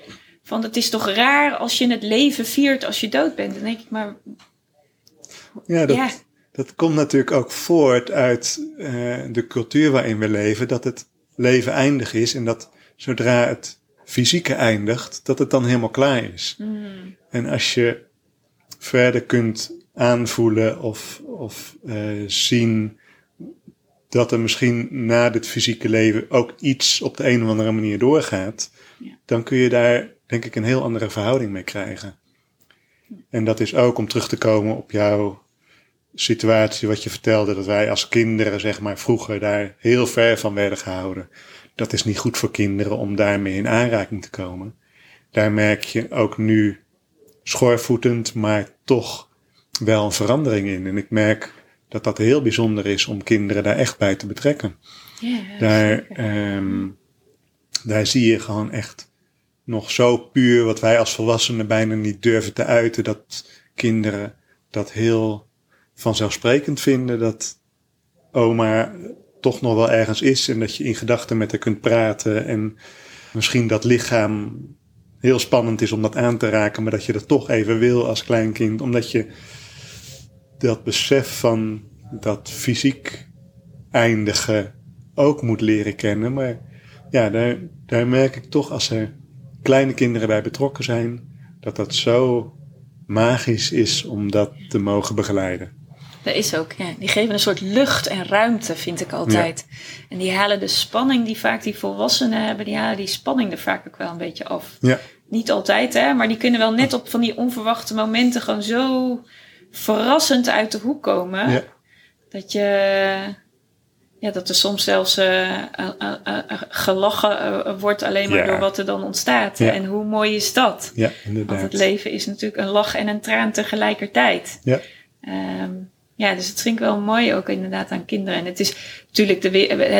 van het is toch raar als je het leven viert als je dood bent. Dan denk ik maar. Ja, dat, dat komt natuurlijk ook voort uit uh, de cultuur waarin we leven. Dat het leven eindig is en dat zodra het fysieke eindigt, dat het dan helemaal klaar is. Mm. En als je verder kunt aanvoelen of, of uh, zien dat er misschien na dit fysieke leven ook iets op de een of andere manier doorgaat, ja. dan kun je daar denk ik een heel andere verhouding mee krijgen. En dat is ook om terug te komen op jouw situatie, wat je vertelde, dat wij als kinderen, zeg maar, vroeger daar heel ver van werden gehouden. Dat is niet goed voor kinderen om daarmee in aanraking te komen. Daar merk je ook nu schoorvoetend, maar toch wel een verandering in. En ik merk dat dat heel bijzonder is om kinderen daar echt bij te betrekken. Ja, daar, um, daar zie je gewoon echt nog zo puur, wat wij als volwassenen bijna niet durven te uiten, dat kinderen dat heel vanzelfsprekend vinden, dat oma toch nog wel ergens is en dat je in gedachten met haar kunt praten en misschien dat lichaam heel spannend is om dat aan te raken, maar dat je dat toch even wil als kleinkind, omdat je dat besef van dat fysiek eindige ook moet leren kennen. Maar ja, daar, daar merk ik toch als er kleine kinderen bij betrokken zijn, dat dat zo magisch is om dat te mogen begeleiden. Dat is ook, ja. Die geven een soort lucht en ruimte, vind ik altijd. En die halen de spanning die vaak die volwassenen hebben, die halen die spanning er vaak ook wel een beetje af. Ja. Niet altijd, hè, maar die kunnen wel net op van die onverwachte momenten gewoon zo verrassend uit de hoek komen. Ja. Dat je, ja, dat er soms zelfs uh, uh, uh, gelachen wordt alleen maar door wat er dan ontstaat. En hoe mooi is dat? Ja, inderdaad. Want het leven is natuurlijk een lach en een traan tegelijkertijd. Ja. Um, ja, dus het vind ik wel mooi ook inderdaad aan kinderen. En het is natuurlijk de,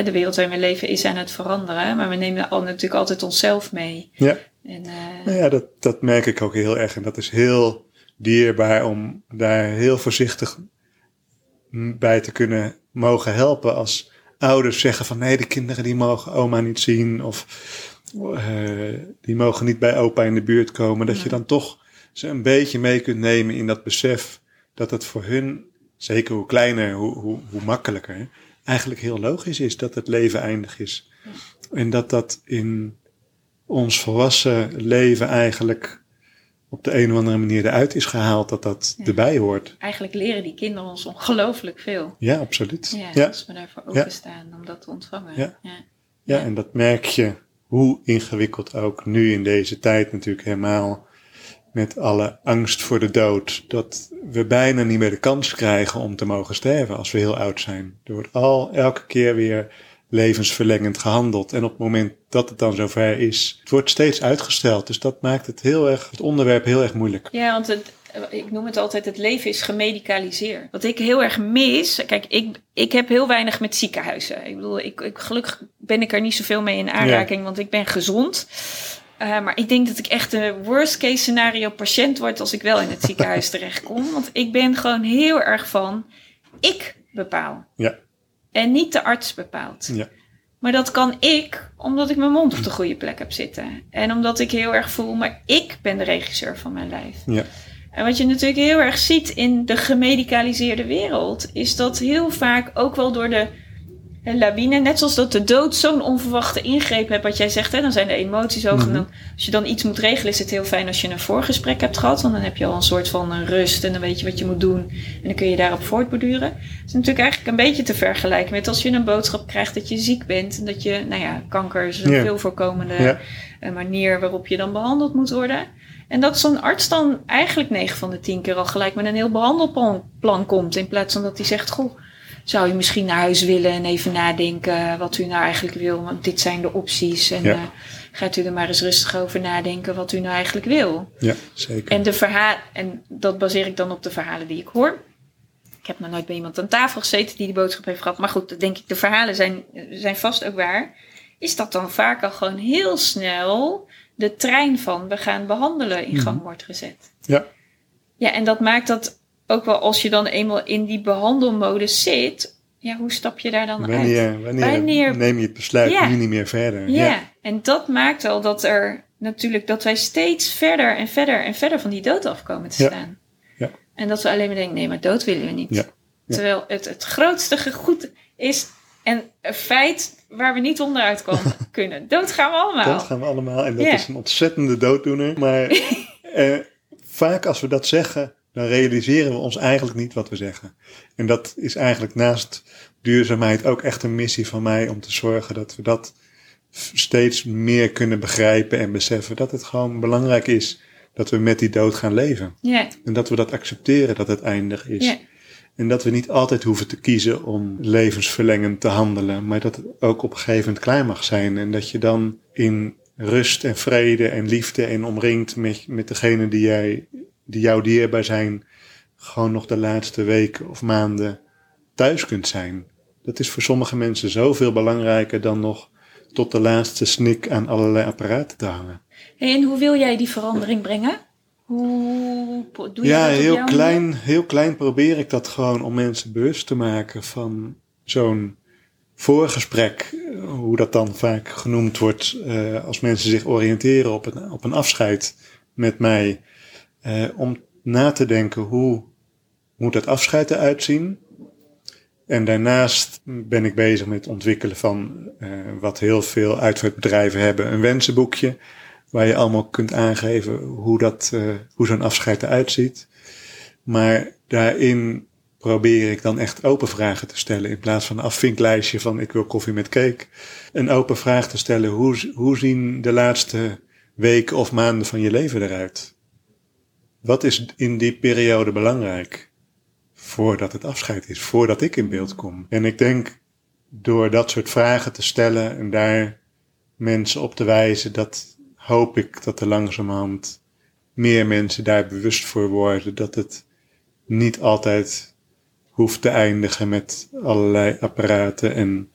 de wereld waarin we leven is aan het veranderen. Maar we nemen al, natuurlijk altijd onszelf mee. Ja. En, nou ja, dat, dat merk ik ook heel erg. En dat is heel dierbaar om daar heel voorzichtig bij te kunnen mogen helpen als ouders zeggen van nee, de kinderen die mogen oma niet zien of uh, die mogen niet bij opa in de buurt komen. Dat je dan toch ze een beetje mee kunt nemen in dat besef dat het voor hun, zeker hoe kleiner, hoe, hoe, hoe makkelijker, eigenlijk heel logisch is dat het leven eindig is. En dat dat in ons volwassen leven eigenlijk op de een of andere manier eruit is gehaald dat dat erbij hoort. Eigenlijk leren die kinderen ons ongelooflijk veel. Ja, absoluut. Ja, ja. als we daarvoor openstaan om dat te ontvangen. Ja. Ja. ja, en dat merk je hoe ingewikkeld ook nu in deze tijd natuurlijk helemaal met alle angst voor de dood, dat we bijna niet meer de kans krijgen om te mogen sterven als we heel oud zijn. Er wordt al elke keer weer levensverlengend gehandeld. En op het moment dat het dan zover is, het wordt steeds uitgesteld. Dus dat maakt het heel erg, het onderwerp heel erg moeilijk. Ja, want het, ik noem het altijd, het leven is gemedicaliseerd. Wat ik heel erg mis, kijk, ik, ik heb heel weinig met ziekenhuizen. Ik bedoel, ik, ik, gelukkig ben ik er niet zoveel mee in aanraking, want ik ben gezond. Uh, maar ik denk dat ik echt de worst case scenario patiënt word als ik wel in het ziekenhuis terechtkom. Want ik ben gewoon heel erg van, ik bepaal. Ja. En niet de arts bepaalt. Ja. Maar dat kan ik, omdat ik mijn mond op de goede plek heb zitten. En omdat ik heel erg voel, maar ik ben de regisseur van mijn lijf. Ja. En wat je natuurlijk heel erg ziet in de gemedicaliseerde wereld, is dat heel vaak ook wel door de lawine. Net zoals dat de dood zo'n onverwachte ingreep hebt, wat jij zegt, hè, dan zijn de emoties hoog. Mm als je dan iets moet regelen, is het heel fijn als je een voorgesprek hebt gehad. Want dan heb je al een soort van een rust en dan weet je wat je moet doen. En dan kun je daarop voortborduren. Het is natuurlijk eigenlijk een beetje te vergelijken met als je een boodschap krijgt dat je ziek bent. En dat je, nou ja, kanker is een yeah. veel voorkomende yeah. manier waarop je dan behandeld moet worden. En dat zo'n arts dan eigenlijk 9 van de 10 keer al gelijk met een heel behandelplan komt. In plaats van dat hij zegt, goh zou je misschien naar huis willen en even nadenken wat u nou eigenlijk wil. Want dit zijn de opties. En uh, gaat u er maar eens rustig over nadenken wat u nou eigenlijk wil. Ja, zeker. En, de verhaal, en dat baseer ik dan op de verhalen die ik hoor. Ik heb nog nooit bij iemand aan tafel gezeten die die boodschap heeft gehad. Maar goed, denk ik, de verhalen zijn, zijn vast ook waar. Is dat dan vaak al gewoon heel snel de trein van we gaan behandelen in gang mhm. wordt gezet. Ja. Ja, en dat maakt dat ook wel als je dan eenmaal in die behandelmodus zit, ja, hoe stap je daar dan wanneer, uit? Wanneer, wanneer neem je het besluit ja. nu niet meer verder? Ja. ja, en dat maakt al dat er natuurlijk dat wij steeds verder en verder en verder van die dood afkomen te staan. Ja. En dat we alleen maar denken, nee, maar dood willen we niet. Terwijl het het grootste goed is en een feit waar we niet onderuit komen kunnen. Dood gaan we allemaal. Dood gaan we allemaal. En dat is een ontzettende dooddoener. Maar eh, vaak als we dat zeggen, dan realiseren we ons eigenlijk niet wat we zeggen. En dat is eigenlijk naast duurzaamheid ook echt een missie van mij om te zorgen dat we dat steeds meer kunnen begrijpen en beseffen dat het gewoon belangrijk is dat we met die dood gaan leven. Yeah. En dat we dat accepteren dat het eindig is. Yeah. En dat we niet altijd hoeven te kiezen om levensverlengend te handelen, maar dat het ook op een gegeven moment klaar mag zijn. En dat je dan in rust en vrede en liefde en omringd met, met degene die jij die jou dierbaar zijn, gewoon nog de laatste weken of maanden thuis kunt zijn. Dat is voor sommige mensen zoveel belangrijker dan nog tot de laatste snik aan allerlei apparaten te hangen. En hoe wil jij die verandering brengen? Hoe doe je ja, dat heel klein, heel klein probeer ik dat gewoon om mensen bewust te maken van zo'n voorgesprek, hoe dat dan vaak genoemd wordt, uh, als mensen zich oriënteren op een, op een afscheid met mij uh, om na te denken hoe moet dat afscheid eruit zien. En daarnaast ben ik bezig met het ontwikkelen van uh, wat heel veel uitvaartbedrijven hebben, een wensenboekje. Waar je allemaal kunt aangeven hoe, dat, uh, hoe zo'n afscheid eruit ziet. Maar daarin probeer ik dan echt open vragen te stellen. In plaats van een afvinklijstje van ik wil koffie met cake. Een open vraag te stellen. Hoe, hoe zien de laatste weken of maanden van je leven eruit? Wat is in die periode belangrijk? Voordat het afscheid is, voordat ik in beeld kom. En ik denk door dat soort vragen te stellen en daar mensen op te wijzen, dat hoop ik dat er langzamerhand meer mensen daar bewust voor worden. Dat het niet altijd hoeft te eindigen met allerlei apparaten en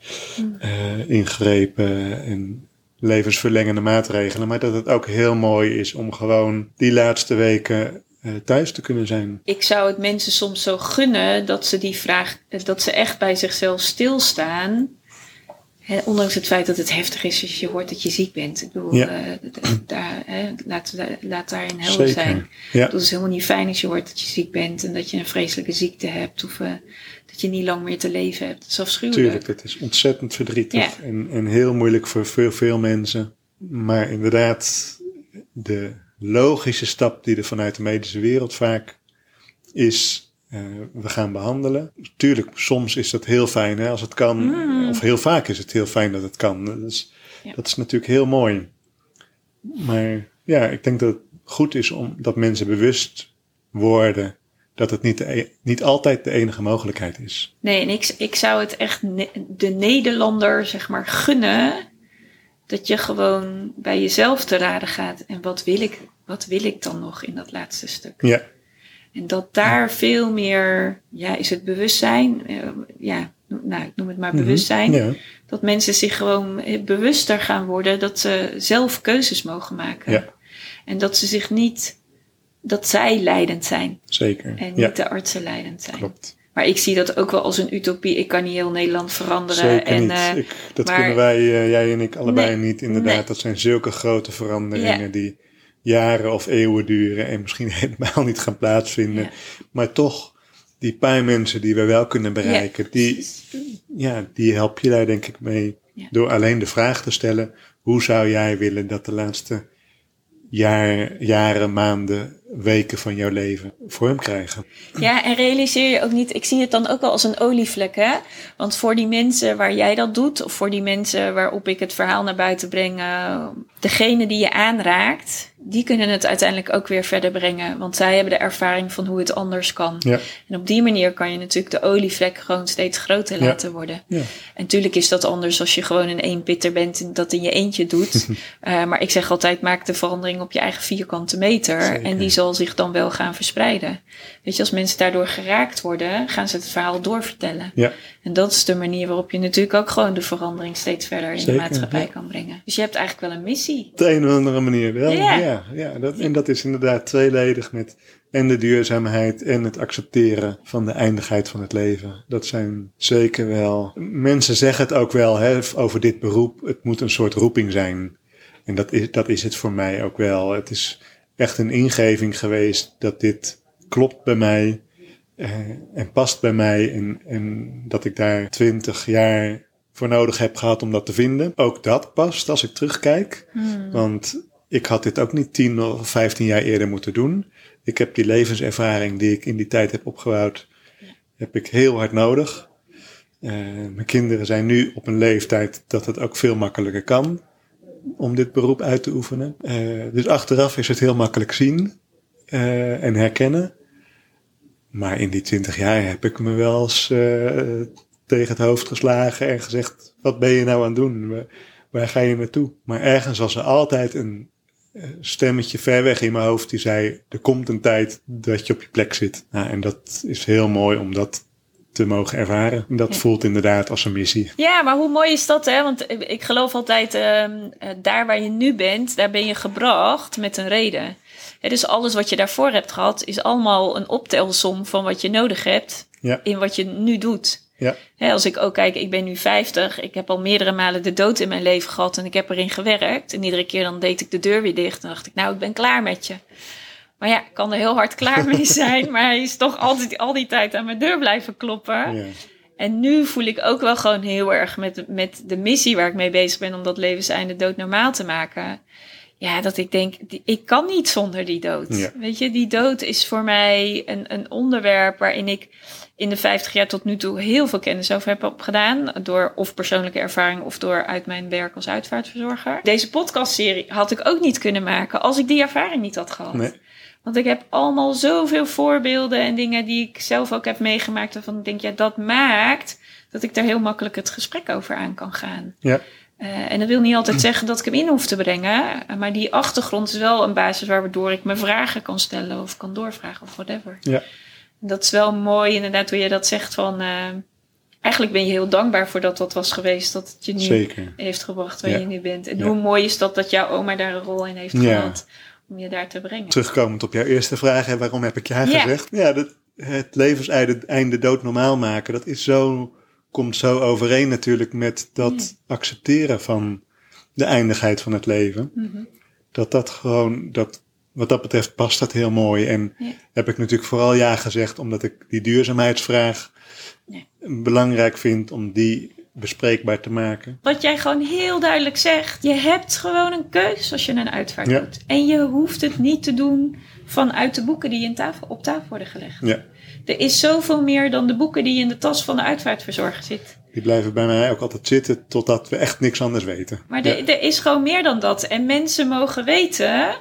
uh, ingrepen en levensverlengende maatregelen. Maar dat het ook heel mooi is om gewoon die laatste weken uh, thuis te kunnen zijn. Ik zou het mensen soms zo gunnen dat ze die vraag, dat ze echt bij zichzelf stilstaan. Ondanks het feit dat het heftig is als je hoort dat je ziek bent. Ik bedoel, ja. uh, daar, hè, laat, laat daarin helder zijn. Ja. Dat is helemaal niet fijn als je hoort dat je ziek bent en dat je een vreselijke ziekte hebt. Of uh, dat je niet lang meer te leven hebt. Dat is afschuwelijk. Tuurlijk, het is ontzettend verdrietig ja. en, en heel moeilijk voor veel, veel mensen. Maar inderdaad, de logische stap die er vanuit de medische wereld vaak is, uh, we gaan behandelen. Tuurlijk, soms is dat heel fijn hè, als het kan. Mm. Of heel vaak is het heel fijn dat het kan. Dat is, ja. dat is natuurlijk heel mooi. Maar ja, ik denk dat het goed is om dat mensen bewust worden dat het niet, de, niet altijd de enige mogelijkheid is. Nee, en ik, ik zou het echt de Nederlander, zeg maar, gunnen. Dat je gewoon bij jezelf te raden gaat. En wat wil ik, wat wil ik dan nog in dat laatste stuk? Ja. En dat daar veel meer, ja, is het bewustzijn, uh, ja, nou, ik noem het maar bewustzijn. Mhm, ja. Dat mensen zich gewoon eh, bewuster gaan worden dat ze zelf keuzes mogen maken. Ja. En dat ze zich niet, dat zij leidend zijn. Zeker. En niet ja, de artsen leidend zijn. klopt. Maar ik zie dat ook wel als een utopie. Ik kan niet heel Nederland veranderen. Zeker en, niet. eh, Ik, dat maar- kunnen wij, eh, jij en ik, allebei Nee, niet. Inderdaad, nee. dat zijn zulke grote veranderingen Ja. die jaren of eeuwen duren en misschien helemaal niet gaan plaatsvinden. Ja. Maar toch, die paar mensen die we wel kunnen bereiken, die, ja, die help je daar denk ik mee. Door alleen de vraag te stellen, hoe zou jij willen dat de laatste jaar, jaren, maanden, weken van jouw leven vorm krijgen? Ja, en realiseer je ook niet, ik zie het dan ook wel als een olievlek, hè? Want voor die mensen waar jij dat doet, of voor die mensen waarop ik het verhaal naar buiten breng, eh, degene die je aanraakt, die kunnen het uiteindelijk ook weer verder brengen. Want zij hebben de ervaring van hoe het anders kan. Ja, En op die manier kan je natuurlijk de olievlek gewoon steeds groter Ja. laten worden. ja. En natuurlijk is dat anders als je gewoon een eenpitter bent en dat in je eentje doet. Eh, maar ik zeg altijd, maak de verandering op je eigen vierkante meter. Zeker. En die zal zich dan wel gaan verspreiden. Weet je, als mensen daardoor geraakt worden, gaan ze het verhaal doorvertellen. ja. En dat is de manier waarop je natuurlijk ook gewoon de verandering steeds verder in Zeker, de maatschappij kan brengen. Dus je hebt eigenlijk wel een missie. Op de een of andere manier wel. Ja. Ja, ja, dat, en dat is inderdaad tweeledig met en de duurzaamheid en het accepteren van de eindigheid van het leven. Dat zijn zeker wel. Mensen zeggen het ook wel hè, over dit beroep. Het moet een soort roeping zijn. En dat is, dat is het voor mij ook wel. Het is echt een ingeving geweest dat dit klopt bij mij. eh, en past bij mij. En, en dat ik daar twintig jaar voor nodig heb gehad om dat te vinden. Ook dat past als ik terugkijk. Want ik had dit ook niet 10 of 15 jaar eerder moeten doen. Ik heb die levenservaring die ik in die tijd heb opgebouwd, heb ik heel hard nodig. Eh, mijn kinderen zijn nu op een leeftijd dat het ook veel makkelijker kan om dit beroep uit te oefenen. Eh, dus achteraf is het heel makkelijk zien eh, en herkennen. Maar in die 20 jaar heb ik me wel eens tegen het hoofd geslagen en gezegd: wat ben je nou aan het doen? Waar, waar ga je naartoe? Maar ergens was er altijd een stemmetje ver weg in mijn hoofd die zei: er komt een tijd dat je op je plek zit. Nou, en dat is heel mooi om dat te mogen ervaren. En dat Ja. voelt inderdaad als een missie. Ja, maar hoe mooi is dat, hè? Want ik- geloof altijd, ehm, eh, daar waar je nu bent, daar ben je gebracht met een reden. Hè, dus alles wat je daarvoor hebt gehad, is allemaal een optelsom van wat je nodig hebt Ja. in wat je nu doet. Ja, Hè, als ik ook kijk, ik ben nu 50, ik heb al meerdere malen de dood in mijn leven gehad en ik heb erin gewerkt. En iedere keer dan deed ik de deur weer dicht en dacht ik, nou, ik ben klaar met je. Maar ja, ik kan er heel hard klaar mee zijn, maar hij is toch altijd al die tijd aan mijn deur blijven kloppen. ja. En nu voel ik ook wel gewoon heel erg met, met de missie waar ik mee bezig ben om dat levenseinde dood normaal te maken. Ja, dat ik denk, die- ik kan niet zonder die dood. Ja. Weet je, die dood is voor mij een, een onderwerp waarin ik in de 50 jaar tot nu toe heel veel kennis over heb opgedaan. Door of persoonlijke ervaring of door uit mijn werk als uitvaartverzorger. Deze podcastserie had ik ook niet kunnen maken als ik die ervaring niet had gehad. Nee. Want ik heb allemaal zoveel voorbeelden en dingen die ik zelf ook heb meegemaakt. Waarvan ik denk, ja, dat maakt dat ik daar heel makkelijk het gesprek over aan kan gaan. Ja. Eh, en dat wil niet altijd zeggen dat ik hem in hoef te brengen. eh, Maar die achtergrond is wel een basis waardoor ik me vragen kan stellen of kan doorvragen of whatever. Ja. Dat is wel mooi inderdaad hoe je dat zegt van... eh, eigenlijk ben je heel dankbaar voor dat dat was geweest. Dat het je nu Zeker. heeft gebracht waar Ja. je nu bent. En Ja. hoe mooi is dat dat jouw oma daar een rol in heeft gehad. Om je daar te brengen. Terugkomend op jouw eerste vraag, hè, waarom heb ik ja gezegd? Ja, dat, het levenseinde einde dood normaal maken, dat is zo, komt zo overeen natuurlijk met dat accepteren van de eindigheid van het leven. Mhm. Dat dat gewoon, dat, wat dat betreft past dat heel mooi. En Ja. heb ik natuurlijk vooral ja gezegd, omdat ik die duurzaamheidsvraag Ja. belangrijk vind om die bespreekbaar te maken. Wat jij gewoon heel duidelijk zegt. Je hebt gewoon een keus als je een uitvaart Ja. doet. En je hoeft het niet te doen vanuit de boeken die in tafel, op tafel worden gelegd. Ja, Er is zoveel meer dan de boeken die in de tas van de uitvaartverzorger zit. die blijven bij mij ook altijd zitten totdat we echt niks anders weten. Maar Ja. er, is gewoon meer dan dat. En mensen mogen weten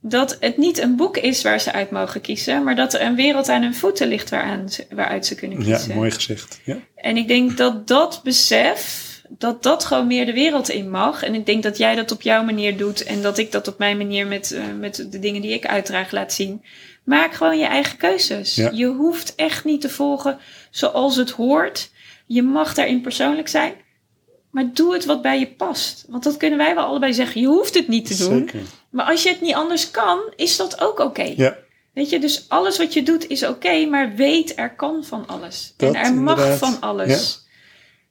dat het niet een boek is waar ze uit mogen kiezen. Maar dat er een wereld aan hun voeten ligt waaraan ze- waaruit ze kunnen Ja, kiezen. mooi gezegd. Ja. En ik denk dat dat besef dat dat gewoon meer de wereld in mag. En ik denk dat jij dat op jouw manier doet en dat ik dat op mijn manier met, uh, met de dingen die ik uitdraag laat zien. Maak gewoon je eigen keuzes. Ja. Je hoeft echt niet te volgen zoals het hoort. Je mag daarin persoonlijk zijn. Maar doe het wat bij je past. Want dat kunnen wij wel allebei zeggen. Je hoeft het niet te doen. Zeker. Maar als je het niet anders kan, is dat ook oké. Ja, Weet je, dus alles wat je doet is oké, maar weet er kan van alles. Dat en er mag van alles.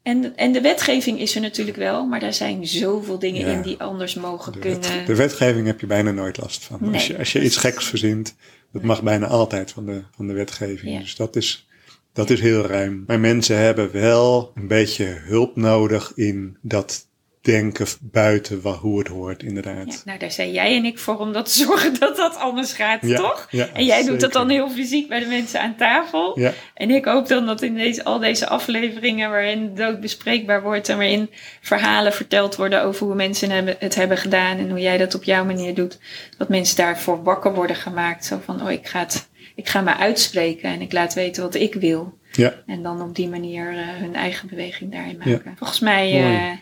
En, en de wetgeving is er natuurlijk wel, maar daar zijn zoveel dingen Ja. in die anders mogen de, kunnen. wet- de wetgeving heb je bijna nooit last van. Nee. Als, je, als je iets geks verzint, dat mag bijna altijd van de, van de wetgeving. Ja. Dus dat is, dat is heel ruim. Maar mensen hebben wel een beetje hulp nodig in dat denken buiten hoe het hoort, inderdaad. Ja, nou, daar zijn jij en ik voor om dat te zorgen dat dat anders gaat, Ja, toch? ja, en jij doet dat dan heel fysiek bij de mensen aan tafel. En ik hoop dan dat in deze, al deze afleveringen waarin dood bespreekbaar wordt en waarin verhalen verteld worden over hoe mensen hebben, het hebben gedaan en hoe jij dat op jouw manier doet, dat mensen daarvoor wakker worden gemaakt. Zo van, oh, ik ga, het, ik ga me uitspreken en ik laat weten wat ik wil. ja, En dan op die manier eh, hun eigen beweging daarin maken. Volgens mij eh,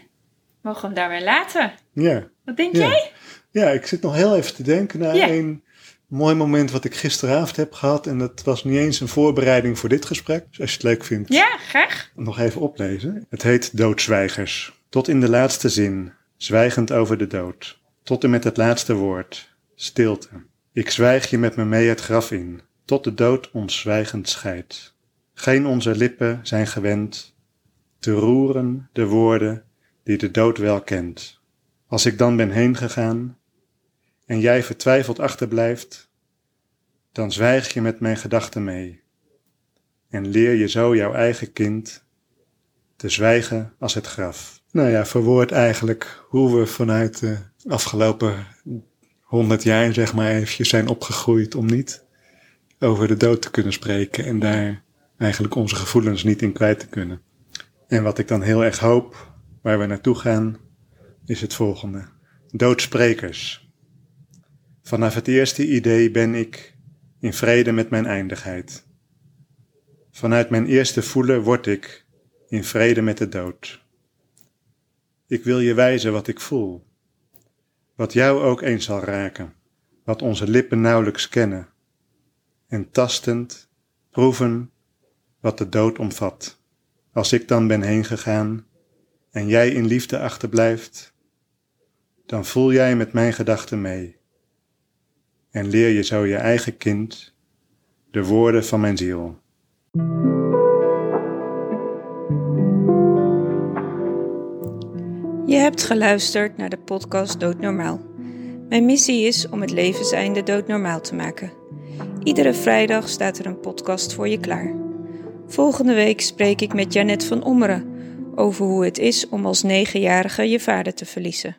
mogen we hem daarbij laten. ja. Wat denk Ja. jij? Ja, ik zit nog heel even te denken naar Ja. een mooi moment wat ik gisteravond heb gehad. En dat was niet eens een voorbereiding voor dit gesprek. Dus als je het leuk vindt, Ja, graag. nog even oplezen. Het heet Doodzwijgers. Tot in de laatste zin, zwijgend over de dood. Tot en met het laatste woord, stilte. Ik zwijg je met me mee het graf in, tot de dood ons zwijgend scheidt. Geen onze lippen zijn gewend te roeren de woorden die de dood wel kent. Als ik dan ben heen gegaan en jij vertwijfeld achterblijft, dan zwijg je met mijn gedachten mee en leer je zo jouw eigen kind te zwijgen als het graf. Nou ja, verwoord eigenlijk hoe we vanuit de afgelopen honderd jaar, zeg maar, eventjes zijn opgegroeid om niet over de dood te kunnen spreken en daar eigenlijk onze gevoelens niet in kwijt te kunnen. En wat ik dan heel erg hoop, waar we naartoe gaan, is het volgende. Doodsprekers. Vanaf het eerste idee ben ik in vrede met mijn eindigheid. Vanuit mijn eerste voelen word ik in vrede met de dood. Ik wil je wijzen wat ik voel, wat jou ook eens zal raken, wat onze lippen nauwelijks kennen, en tastend proeven wat de dood omvat. Als ik dan ben heengegaan en jij in liefde achterblijft, dan voel jij met mijn gedachten mee en leer je zo je eigen kind de woorden van mijn ziel. Je hebt geluisterd naar de podcast Doodnormaal. Mijn missie is om het levenseinde doodnormaal te maken. Iedere vrijdag staat er een podcast voor je klaar. Volgende week spreek ik met Janet van Ommeren over hoe het is om als negenjarige je vader te verliezen.